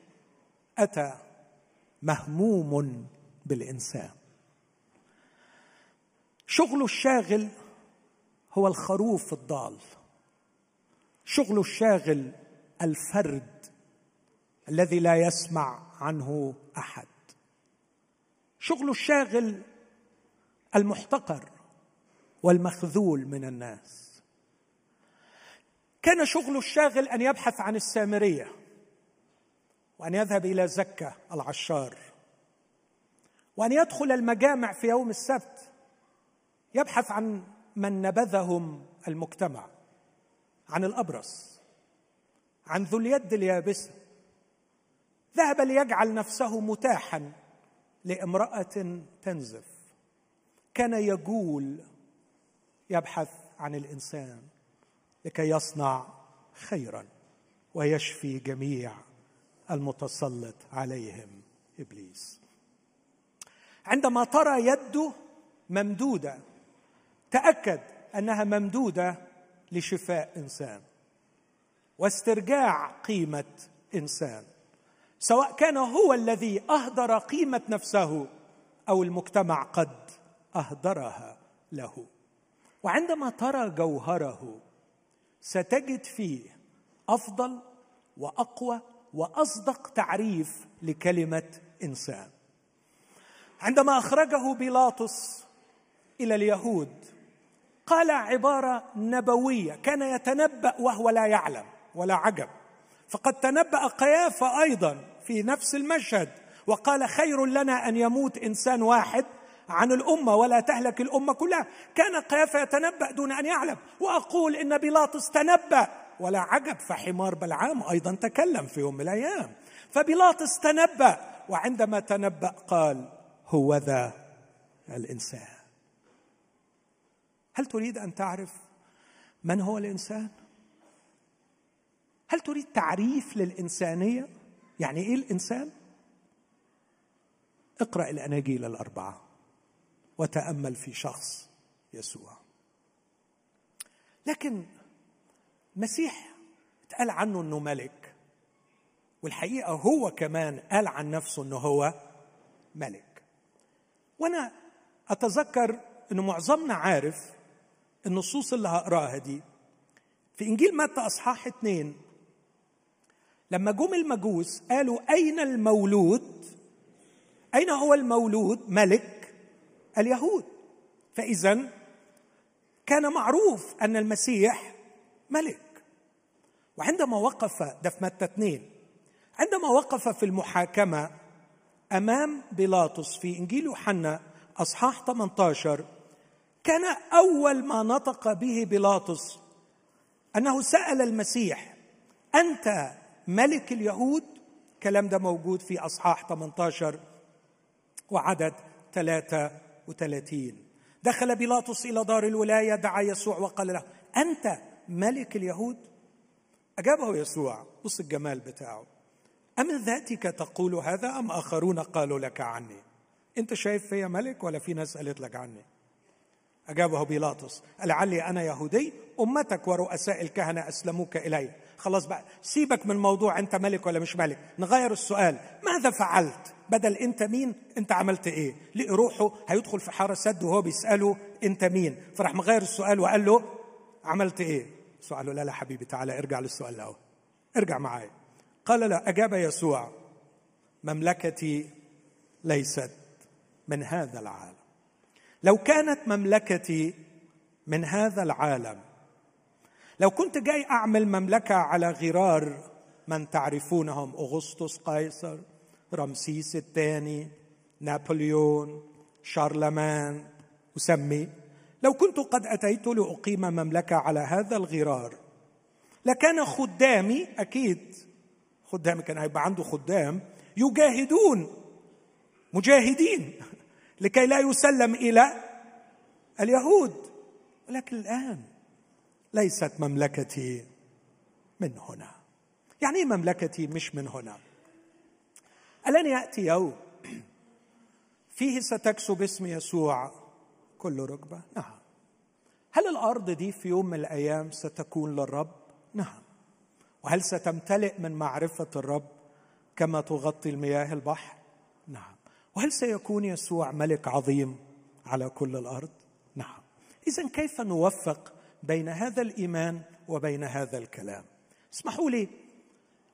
أتى مهموم بالإنسان. شغله الشاغل هو الخروف الضال. شغله الشاغل الفرد الذي لا يسمع عنه أحد. شغله الشاغل المحتقر والمخذول من الناس. كان شغله الشاغل أن يبحث عن السامرية وأن يذهب إلى زكه العشار وأن يدخل المجامع في يوم السبت يبحث عن من نبذهم المجتمع عن الأبرص عن ذو اليد اليابسة. ذهب ليجعل نفسه متاحا لامرأة تنزف. كان يجول يبحث عن الإنسان لكي يصنع خيرا ويشفي جميع المتسلط عليهم إبليس. عندما ترى يده ممدودة تأكد أنها ممدودة لشفاء إنسان واسترجاع قيمة إنسان. سواء كان هو الذي أهدر قيمة نفسه أو المجتمع قد أهدرها له. وعندما ترى جوهره ستجد فيه أفضل وأقوى وأصدق تعريف لكلمة إنسان. عندما أخرجه بيلاطس إلى اليهود قال عبارة نبوية كان يتنبأ وهو لا يعلم ولا عجب. فقد تنبأ قيافه أيضا في نفس المشهد وقال خير لنا أن يموت إنسان واحد عن الأمة ولا تهلك الأمة كلها. كان قيافه يتنبأ دون أن يعلم وأقول إن بيلاطس تنبأ ولا عجب فحمار بلعام أيضا تكلم في يوم من الأيام. فبيلاطس تنبأ وعندما تنبأ قال هو ذا الإنسان. هل تريد أن تعرف من هو الإنسان؟ هل تريد تعريف للإنسانية؟ يعني إيه الإنسان؟ اقرأ الأناجيل الأربعة وتأمل في شخص يسوع. لكن المسيح اتقال عنه إنه ملك والحقيقة هو كمان قال عن نفسه إنه هو ملك. وأنا أتذكر انه معظمنا عارف النصوص اللي هقراها دي. في إنجيل متى أصحاح اثنين لما جم المجوس قالوا أين المولود؟ أين هو المولود؟ ملك اليهود. فإذا كان معروف أن المسيح ملك. وعندما وقف ده في متى اثنين عندما وقف في المحاكمة أمام بيلاطس في إنجيل يوحنا أصحاح 18 كان أول ما نطق به بيلاطس أنه سأل المسيح أنت ملك اليهود الكلام ده موجود في أصحاح 18 وعدد 33 دخل بيلاطس إلى دار الولاية دعا يسوع وقال له أنت ملك اليهود؟ أجابه يسوع بص الجمال بتاعه. أم ذاتك تقول هذا أم آخرون قالوا لك عني؟ أنت شايف فيا ملك ولا في ناس قالت لك عني؟ أجابه بيلاطس لعلي أنا يهودي؟ أمتك ورؤساء الكهنة أسلموك إلي. خلاص بقى. سيبك من موضوع أنت ملك ولا مش ملك. نغير السؤال. ماذا فعلت؟ بدل أنت مين أنت عملت إيه؟ لقي روحه هيدخل في حارة سد وهو بيسأله أنت مين؟ فراح مغير السؤال وقال له عملت إيه؟ سؤاله لا لا حبيبي تعالى ارجع للسؤال الأول ارجع معايا. قال لا أجاب يسوع مملكتي ليست من هذا العالم. لو كانت مملكتي من هذا العالم لو كنت جاي أعمل مملكة على غرار من تعرفونهم أغسطس قيصر رمسيس الثاني نابليون شارلمان أسمي. لو كنت قد أتيت لأقيم مملكة على هذا الغرار لكان خدامي أكيد خدامي كان هيبقى عنده خدام يجاهدون مجاهدين لكي لا يسلم إلى اليهود. ولكن الآن ليست مملكتي من هنا. يعني إيه مملكتي مش من هنا؟ الان يأتي يوم فيه ستكسب اسم يسوع كل ركبة؟ نعم. هل الأرض دي في يوم من الأيام ستكون للرب؟ نعم. وهل ستمتلئ من معرفة الرب كما تغطي المياه البحر؟ نعم. وهل سيكون يسوع ملك عظيم على كل الأرض؟ نعم. اذا كيف نوفق بين هذا الإيمان وبين هذا الكلام. اسمحوا لي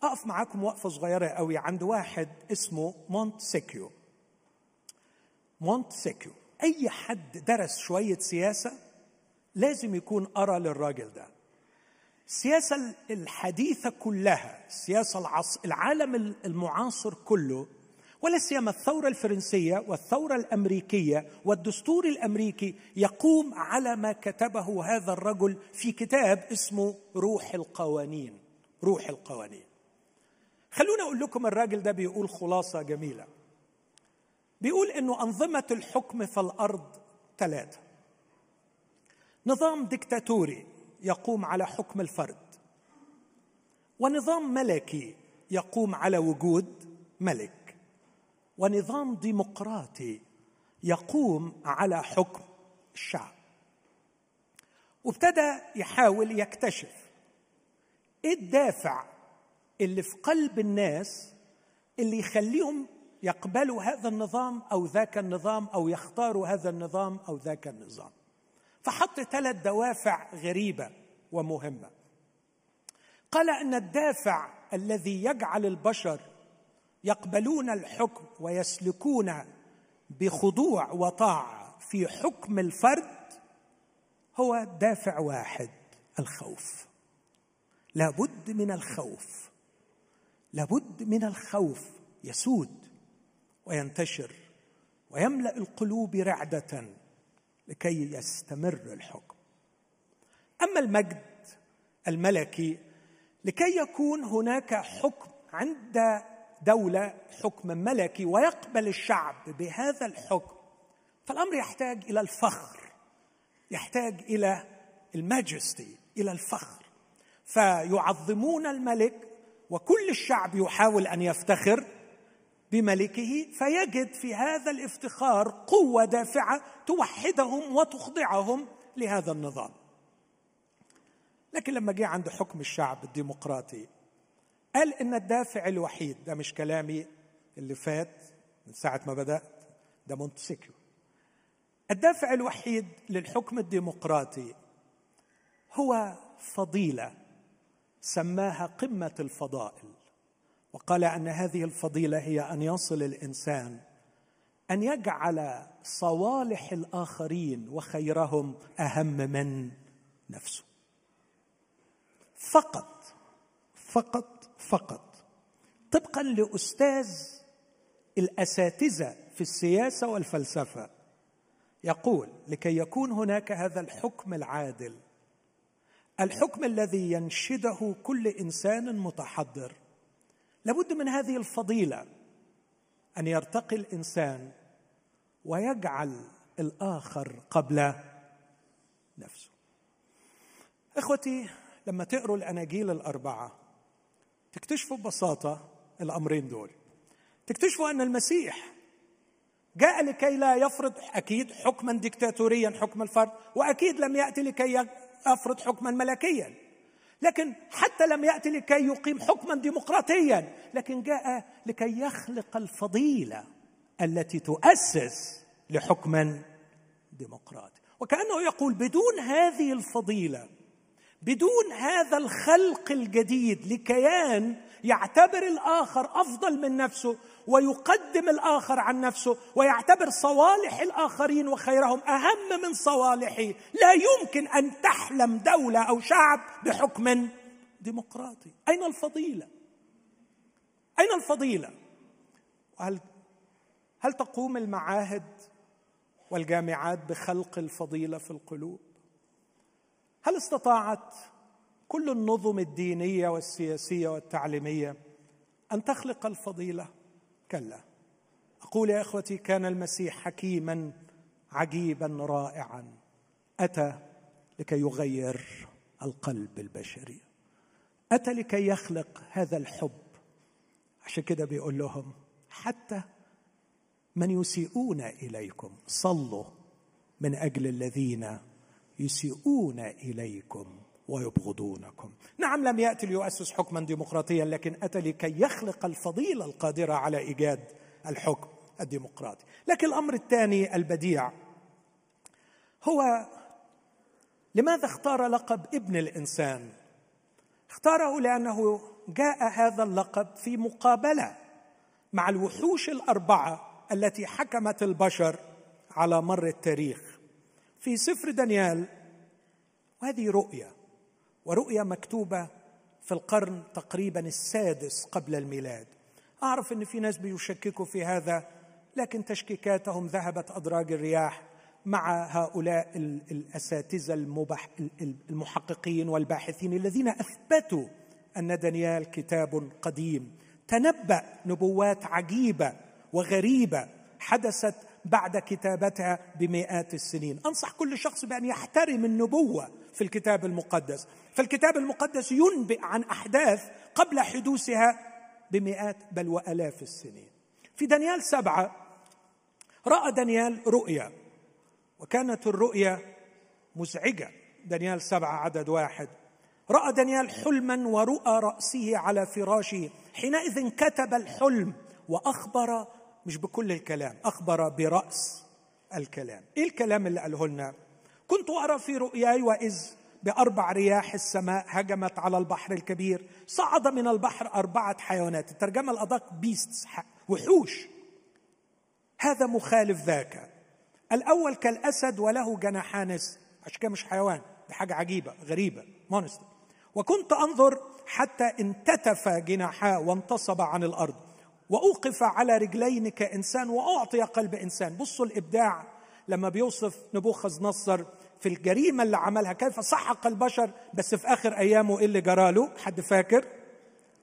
أقف معاكم وقفة صغيرة قوي عند واحد اسمه مونتسكيو مونتسكيو أي حد درس شوية سياسة لازم يكون قرأ للراجل ده. السياسة الحديثة كلها السياسة. العالم المعاصر كله ولا سيما الثورة الفرنسية والثورة الأمريكية والدستور الأمريكي يقوم على ما كتبه هذا الرجل في كتاب اسمه روح القوانين. روح القوانين. خلونا أقول لكم الراجل ده بيقول خلاصة جميلة. بيقول إنه أنظمة الحكم في الأرض ثلاثة نظام ديكتاتوري يقوم على حكم الفرد. ونظام ملكي يقوم على وجود ملك. ونظام ديمقراطي يقوم على حكم الشعب. وابتدى يحاول يكتشف إيه الدافع اللي في قلب الناس اللي يخليهم يقبلوا هذا النظام أو ذاك النظام أو يختاروا هذا النظام أو ذاك النظام. فحط ثلاث دوافع غريبة ومهمة. قال أن الدافع الذي يجعل البشر يقبلون الحكم ويسلكون بخضوع وطاعة في حكم الفرد هو دافع واحد الخوف. لابد من الخوف. لابد من الخوف يسود وينتشر ويملأ القلوب رعدة لكي يستمر الحكم. أما المجد الملكي لكي يكون هناك حكم عند دولة حكم ملكي ويقبل الشعب بهذا الحكم فالأمر يحتاج إلى الفخر يحتاج إلى الماجستي إلى الفخر. فيعظمون الملك وكل الشعب يحاول أن يفتخر بملكه فيجد في هذا الافتخار قوة دافعة توحدهم وتخضعهم لهذا النظام. لكن لما جه عند حكم الشعب الديمقراطي قال إن الدافع الوحيد ده مش كلامي اللي فات من ساعة ما بدأت ده مونتسيكيو الدافع الوحيد للحكم الديمقراطي هو فضيلة سماها قمة الفضائل وقال أن هذه الفضيلة هي أن يصل الإنسان أن يجعل صوالح الآخرين وخيرهم أهم من نفسه. فقط فقط فقط. طبقا لأستاذ الأساتذة في السياسة والفلسفة يقول لكي يكون هناك هذا الحكم العادل الحكم الذي ينشده كل إنسان متحضر لابد من هذه الفضيلة أن يرتقي الإنسان ويجعل الآخر قبل نفسه. إخوتي لما تقروا الأناجيل الأربعة تكتشفوا ببساطة الأمرين دول. تكتشفوا أن المسيح جاء لكي لا يفرض أكيد حكما ديكتاتوريا حكم الفرد وأكيد لم يأتي لكي يفرض حكما ملكيا. لكن حتى لم يأتي لكي يقيم حكما ديمقراطيا لكن جاء لكي يخلق الفضيلة التي تؤسس لحكم ديمقراطي. وكأنه يقول بدون هذه الفضيلة بدون هذا الخلق الجديد لكيان يعتبر الآخر أفضل من نفسه ويقدم الآخر عن نفسه ويعتبر صوالح الآخرين وخيرهم أهم من صوالحه لا يمكن أن تحلم دولة أو شعب بحكم ديمقراطي. أين الفضيلة؟ أين الفضيلة؟ هل هل تقوم المعاهد والجامعات بخلق الفضيلة في القلوب؟ هل استطاعت كل النظم الدينية والسياسية والتعليمية أن تخلق الفضيلة؟ كلا. أقول يا إخوتي كان المسيح حكيما عجيبا رائعا. أتى لكي يغير القلب البشري. أتى لكي يخلق هذا الحب. عشان كده بيقول لهم حتى من يسيئون إليكم صلوا من أجل الذين يسيئون إليكم ويبغضونكم. نعم لم يأتي ليؤسس حكما ديمقراطيا لكن أتى لكي يخلق الفضيلة القادرة على إيجاد الحكم الديمقراطي. لكن الأمر الثاني البديع هو لماذا اختار لقب ابن الإنسان؟ اختاره لأنه جاء هذا اللقب في مقابلة مع الوحوش الأربعة التي حكمت البشر على مر التاريخ. في سفر دانيال. وهذه رؤية ورؤية مكتوبة في القرن تقريبا السادس قبل الميلاد. أعرف إن في ناس بيشككوا في هذا لكن تشكيكاتهم ذهبت أدراج الرياح مع هؤلاء الأساتذة المبح المحققين والباحثين الذين أثبتوا أن دانيال كتاب قديم. تنبأ نبوات عجيبة وغريبة حدثت بعد كتابتها بمئات السنين. أنصح كل شخص بأن يحترم النبوة في الكتاب المقدس. فالكتاب المقدس ينبئ عن أحداث قبل حدوثها بمئات بل وألاف السنين. في دانيال سبعة رأى دانيال رؤيا وكانت الرؤيا مزعجة. دانيال سبعة عدد واحد. رأى دانيال حلما ورؤى رأسه على فراشه. حينئذ كتب الحلم وأخبر مش بكل الكلام أخبر برأس الكلام. إيه الكلام اللي قاله لنا؟ كنت ارى في رؤياي وإذ بأربع رياح السماء هجمت على البحر الكبير صعد من البحر أربعة حيوانات. الترجمة الأدق بيستس وحوش. هذا مخالف ذاك. الأول كالأسد وله جناحان عشان كده مش حيوان دي حاجة عجيبة غريبة مونستر وكنت أنظر حتى انتتف جناحاه وانتصب عن الأرض. وأوقف على رجلين كانسان وأعطي قلب إنسان. بصوا الإبداع لما بيوصف نبوخذ نصر في الجريمة اللي عملها كيف سحق البشر بس في آخر أيامه إيه اللي جرى له؟ حد فاكر؟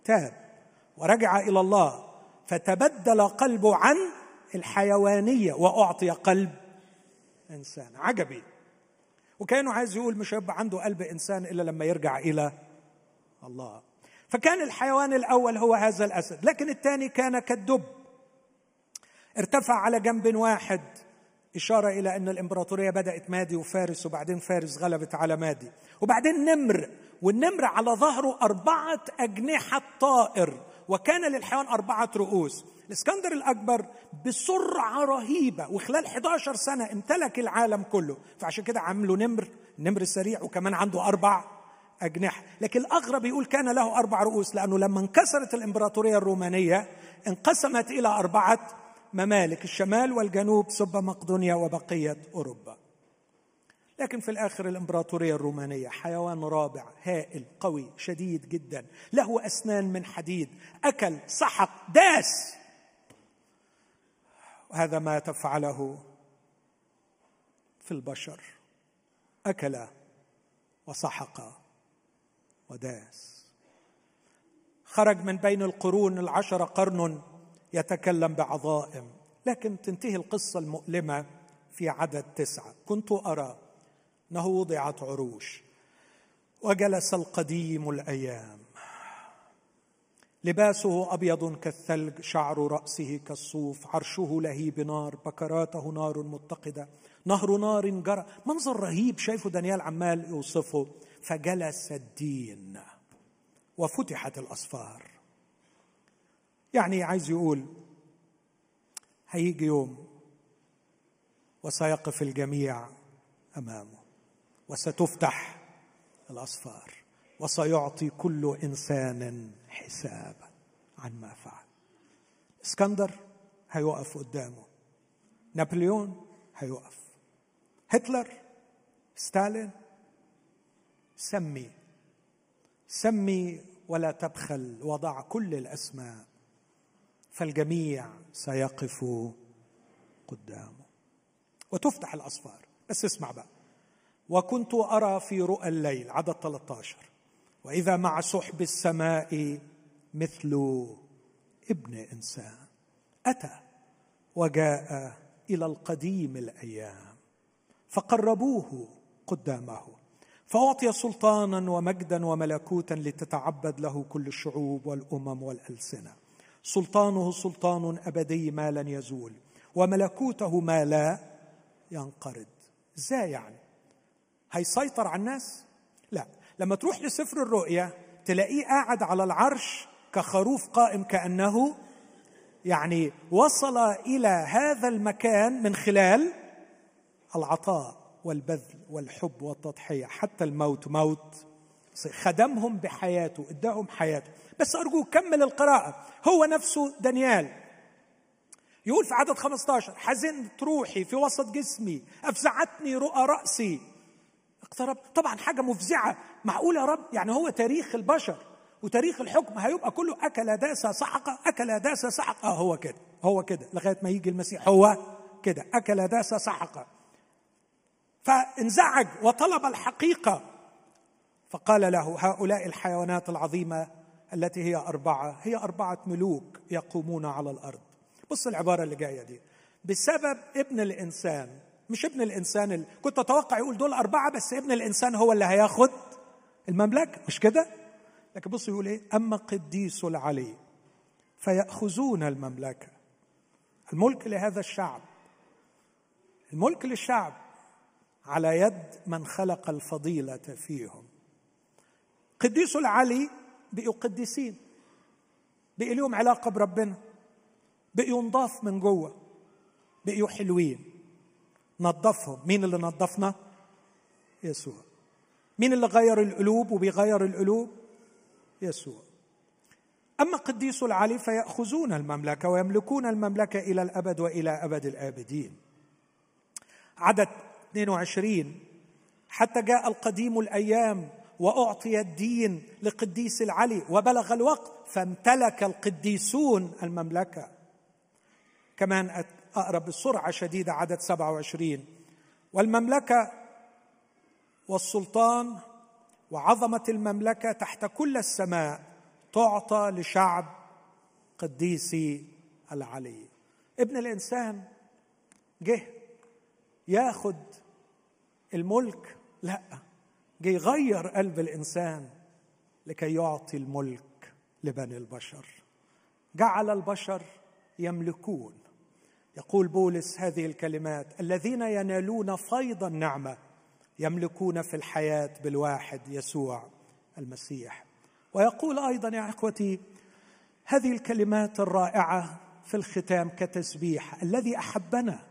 تاب ورجع إلى الله فتبدل قلبه عن الحيوانية وأعطي قلب إنسان. عجبي. وكأنه عايز يقول مش هيبقى عنده قلب إنسان إلا لما يرجع إلى الله. فكان الحيوان الأول هو هذا الأسد لكن الثاني كان كالدب. ارتفع على جنب واحد إشارة إلى أن الإمبراطورية بدأت مادي وفارس وبعدين فارس غلبت على مادي. وبعدين نمر والنمر على ظهره أربعة أجنحة طائر وكان للحيوان أربعة رؤوس. الإسكندر الأكبر بسرعة رهيبة وخلال 11 سنة امتلك العالم كله. فعشان كده عملوا نمر نمر سريع وكمان عنده أربع أجنحة. لكن الأغرب يقول كان له أربع رؤوس لأنه لما انكسرت الإمبراطورية الرومانية انقسمت إلى أربعة ممالك الشمال والجنوب سب مقدونيا وبقية أوروبا. لكن في الآخر الإمبراطورية الرومانية حيوان رابع هائل قوي شديد جدا له أسنان من حديد أكل سحق داس. وهذا ما تفعله في البشر أكل وسحق وداس خرج من بين القرون العشر قرن يتكلم بعظائم لكن تنتهي القصة المؤلمة في عدد تسعة. كنت أرى أنه وضعت عروش وجلس القديم الأيام. لباسه أبيض كالثلج شعر رأسه كالصوف عرشه لهيب نار بكراته نار متقدة نهر نار جرى. منظر رهيب شايفه دانيال عمال يوصفه. فجلس الدين وفتحت الأصفار. يعني عايز يقول هيجي يوم وسيقف الجميع أمامه وستفتح الأصفار وسيعطي كل إنسان حسابا عن ما فعل. إسكندر هيقف قدامه نابليون هيقف هتلر ستالين سمي. سمي ولا تبخل وضع كل الأسماء. فالجميع سيقف قدامه. وتفتح الأصفار. بس اسمع بقى. وكنت أرى في رؤى الليل عدد 13 وإذا مع سحب السماء مثل ابن إنسان. أتى وجاء إلى القديم الأيام. فقربوه قدامه. فأعطي سلطانا ومجدا وملكوتا لتتعبد له كل الشعوب والأمم والألسنة. سلطانه سلطان أبدي ما لن يزول وملكوته ما لا ينقرض. إزاي يعني هيسيطر على الناس؟ لا. لما تروح لسفر الرؤيا تلاقيه قاعد على العرش كخروف قائم كأنه يعني وصل إلى هذا المكان من خلال العطاء. والبذل والحب والتضحية. حتى الموت موت. خدمهم بحياته اداهم حياته. بس أرجوك كمل القراءة. هو نفسه دانيال. يقول في عدد 15 حزنت روحي في وسط جسمي أفزعتني رؤى رأسي. اقترب. طبعا حاجة مفزعة. معقول يا رب؟ يعني هو تاريخ البشر وتاريخ الحكم. هيبقى كله أكل داسه سحق أكل داسه سحق. آه هو كده. هو كده. لغاية ما يجي المسيح. هو كده. أكل داسه سحق. فانزعج وطلب الحقيقة. فقال له هؤلاء الحيوانات العظيمة التي هي أربعة هي أربعة ملوك يقومون على الأرض. بص العبارة اللي جاية دي. بسبب ابن الإنسان مش ابن الإنسان اللي كنت أتوقع يقول دول أربعة بس ابن الإنسان هو اللي هياخد المملكة مش كده؟ لكن بص يقول إيه؟ أما قديس العلي فيأخذون المملكة. الملك لهذا الشعب. الملك للشعب. على يد من خلق الفضيلة فيهم. قديس العلي بقوا قديسين بقي لهم علاقة بربنا بقيوا نضاف من جوه بقيوا حلوين. نظفهم مين اللي نظفنا يسوع. مين اللي غير القلوب وبيغير القلوب؟ يسوع. أما قديس العلي فيأخذون المملكة ويملكون المملكة إلى الأبد وإلى أبد الآبدين. عدد 22 حتى جاء القديم الأيام وأعطي الدين لقديس العلي وبلغ الوقت فامتلك القديسون المملكة. كمان أقرب بسرعة شديدة عدد 27 والمملكة والسلطان وعظمة المملكة تحت كل السماء تعطى لشعب قديسي العلي. ابن الإنسان جه ياخد الملك؟ لا. جه يغير قلب الإنسان لكي يعطي الملك لبني البشر. جعل البشر يملكون. يقول بولس هذه الكلمات الذين ينالون فيض النعمة يملكون في الحياة بالواحد يسوع المسيح. ويقول أيضا يا إخوتي هذه الكلمات الرائعة في الختام كتسبيح الذي أحبنا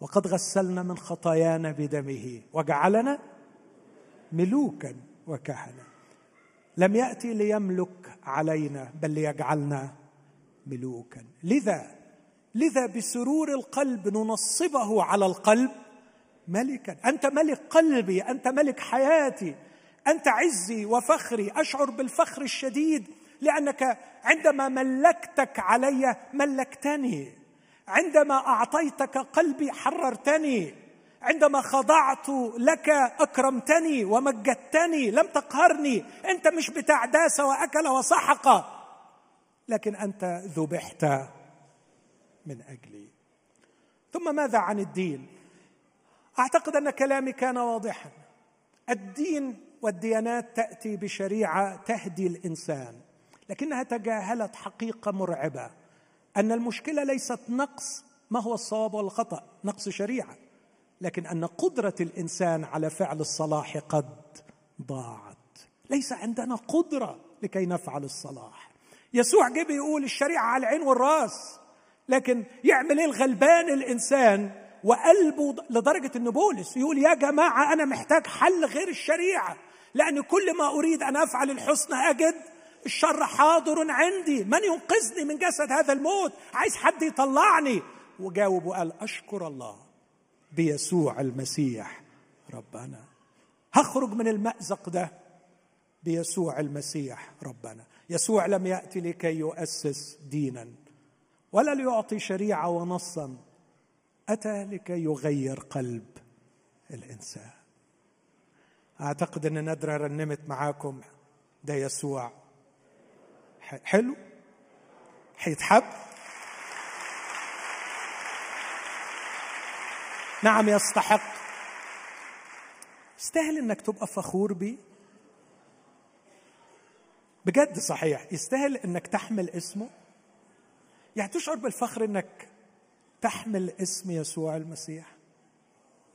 وقد غسلنا من خطايانا بدمه وجعلنا ملوكا وكهنة. لم يأتي ليملك علينا بل ليجعلنا ملوكا. لذا لذا بسرور القلب ننصبه على القلب ملكا. أنت ملك قلبي أنت ملك حياتي أنت عزي وفخري. أشعر بالفخر الشديد لأنك عندما ملكتك علي ملكتني. عندما أعطيتك قلبي حررتني عندما خضعت لك أكرمتني ومجدتني لم تقهرني أنت مش بتاع داسه وأكل وسحق لكن أنت ذبحت من أجلي. ثم ماذا عن الدين؟ أعتقد أن كلامي كان واضحا. الدين والديانات تأتي بشريعة تهدي الإنسان لكنها تجاهلت حقيقة مرعبة. أن المشكلة ليست نقص ما هو الصواب والخطأ نقص شريعة لكن أن قدرة الإنسان على فعل الصلاح قد ضاعت. ليس عندنا قدرة لكي نفعل الصلاح. يسوع جه بيقول الشريعة على العين والرأس لكن يعمل إيه الغلبان الإنسان؟ وقلبه لدرجة إن بولس يقول يا جماعة أنا محتاج حل غير الشريعة لأن كل ما أريد أن أفعل الحسنى أجد الشر حاضر عندي. من ينقذني من جسد هذا الموت؟ عايز حد يطلعني. وجاوب وقال أشكر الله بيسوع المسيح ربنا. هخرج من المأزق ده بيسوع المسيح ربنا. يسوع لم يأتي لكي يؤسس دينا ولا ليعطي شريعة ونصا. أتى لكي يغير قلب الإنسان. أعتقد أن ندرة رنمت معاكم ده يسوع. حلو؟ حيتحب نعم يستحق. يستاهل إنك تبقى فخور بيه؟ بجد صحيح. يستاهل إنك تحمل اسمه؟ يعني تشعر بالفخر إنك تحمل اسم يسوع المسيح؟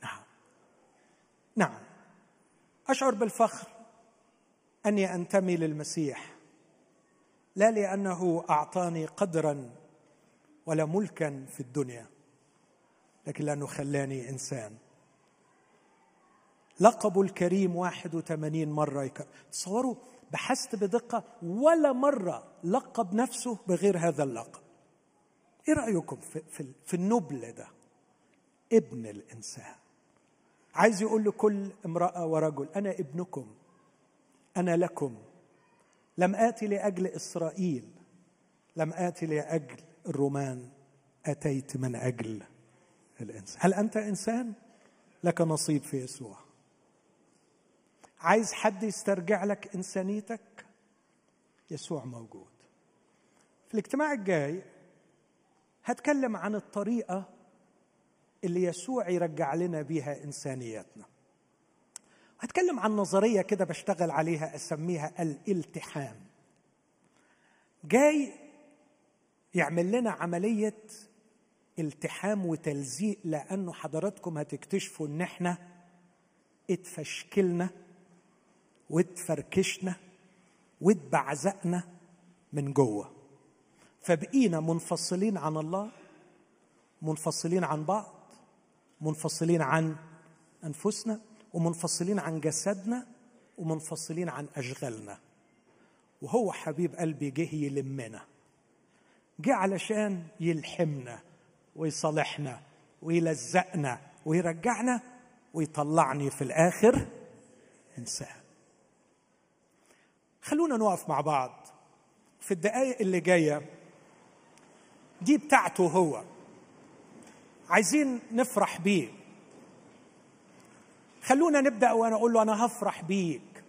نعم. نعم. أشعر بالفخر أني أنتمي للمسيح. لا لأنه أعطاني قدرا ولا ملكا في الدنيا لكن لأنه خلاني إنسان. لقبه الكريم 81 مرة يكرر تصوروا بحثت بدقة ولا مرة لقب نفسه بغير هذا اللقب. إيه رأيكم في, في, في النبل ده؟ ابن الإنسان. عايز يقول لكل امرأة ورجل أنا ابنكم أنا لكم. لم آتي لأجل إسرائيل لم آتي لأجل الرومان أتيت من أجل الإنسان. هل أنت إنسان؟ لك نصيب في يسوع. عايز حد يسترجع لك إنسانيتك؟ يسوع موجود. في الاجتماع الجاي هتكلم عن الطريقة اللي يسوع يرجع لنا بيها انسانيتنا هتكلم عن نظرية كده بشتغل عليها أسميها الالتحام. جاي يعمل لنا عملية التحام وتلزيق لأنه حضراتكم هتكتشفوا إن إحنا اتفشكلنا وتفركشنا وتبعزقنا من جوه. فبقينا منفصلين عن الله منفصلين عن بعض منفصلين عن أنفسنا. ومنفصلين عن جسدنا ومنفصلين عن أشغالنا. وهو حبيب قلبي جه يلمنا جه علشان يلحمنا ويصالحنا ويلزقنا ويرجعنا ويطلعني في الآخر إنسان. خلونا نقف مع بعض في الدقائق اللي جاية. دي بتاعته هو. عايزين نفرح بيه. خلونا نبدأ وأنا أقول له أنا هفرح بيك.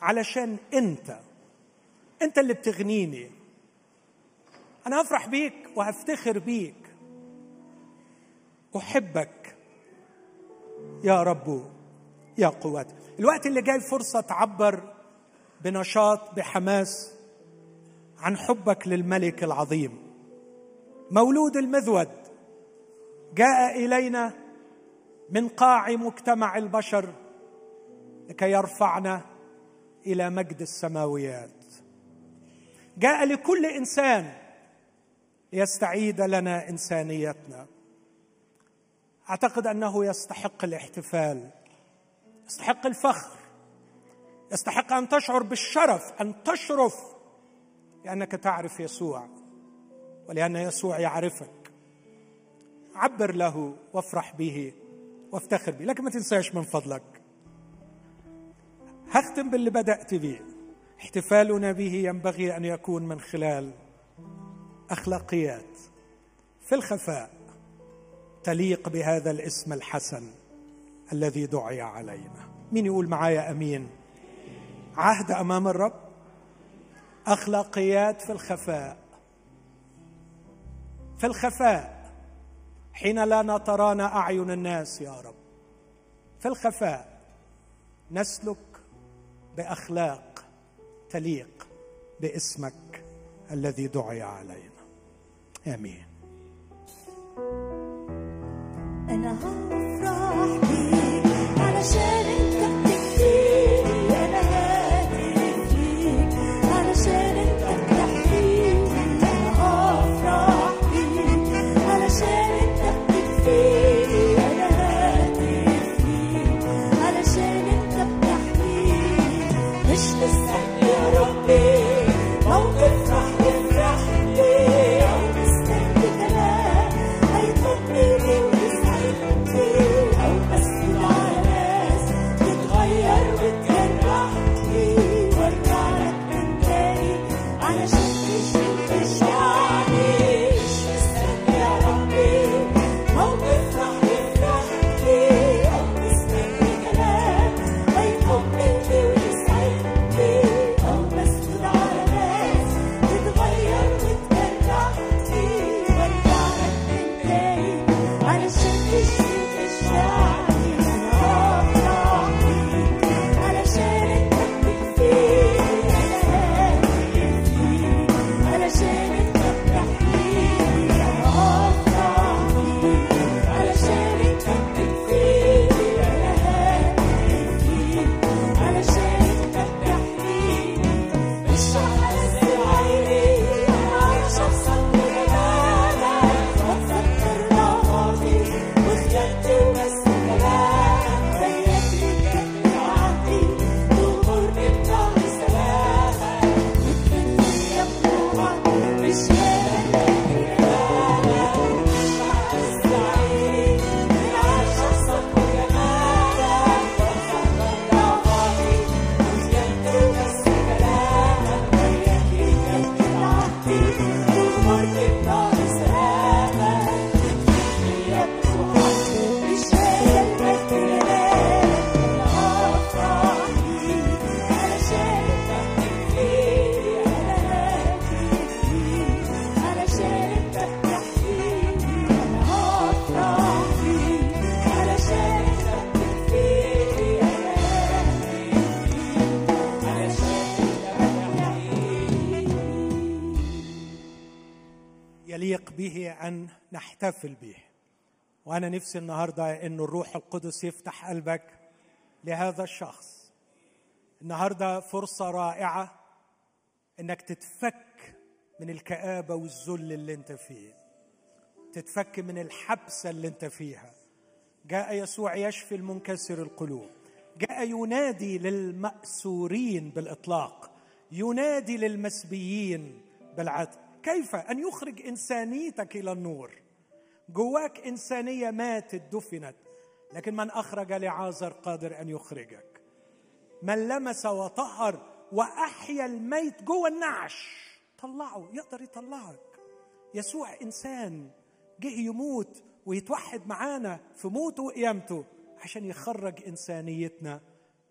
علشان أنت أنت اللي بتغنيني. أنا هفرح بيك وهفتخر بيك. أحبك. يا رب يا قوتي الوقت اللي جاي فرصه تعبر بنشاط بحماس عن حبك للملك العظيم. مولود المذود. جاء إلينا من قاع مجتمع البشر لكي يرفعنا إلى مجد السماويات. جاء لكل إنسان ليستعيد لنا إنسانيتنا. أعتقد أنه يستحق الاحتفال يستحق الفخر يستحق أن تشعر بالشرف أن تشرف لأنك تعرف يسوع ولأن يسوع يعرفك. عبر له وافرح به. وافتخر به لكن ما تنساش من فضلك. هختم باللي بدأت به. احتفالنا به ينبغي أن يكون من خلال أخلاقيات. في الخفاء تليق بهذا الاسم الحسن الذي دعي علينا. مين يقول معايا أمين؟ عهد أمام الرب أخلاقيات في الخفاء. في الخفاء حين لا نترانا أعين الناس يا رب. في الخفاء نسلك بأخلاق تليق باسمك الذي دعي علينا. آمين. أنا هفرح بيك علشان نحتفل به وأنا نفسي النهارده إن الروح القدس يفتح قلبك لهذا الشخص. النهارده فرصة رائعة إنك تتفك من الكآبة والذل اللي أنت فيه. تتفك من الحبسة اللي أنت فيها. جاء يسوع يشفي المنكسر القلوب. جاء ينادي للمأسورين بالإطلاق. ينادي للمسبيين بالعدل. كيف؟ أن يخرج إنسانيتك إلى النور. جواك إنسانية ماتت دفنت لكن من أخرج لعازر قادر أن يخرجك. من لمس وطهر وأحيا الميت جوه النعش طلعه يقدر يطلعك. يسوع إنسان جه يموت ويتوحد معانا في موته وقيامته عشان يخرج إنسانيتنا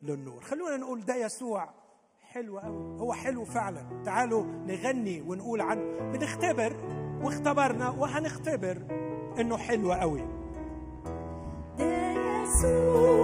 للنور. خلونا نقول ده يسوع حلو قوي هو حلو فعلا. تعالوا نغني ونقول عن بنختبر واختبرنا وهنختبر. إنه حلو قوي. ده يسوع.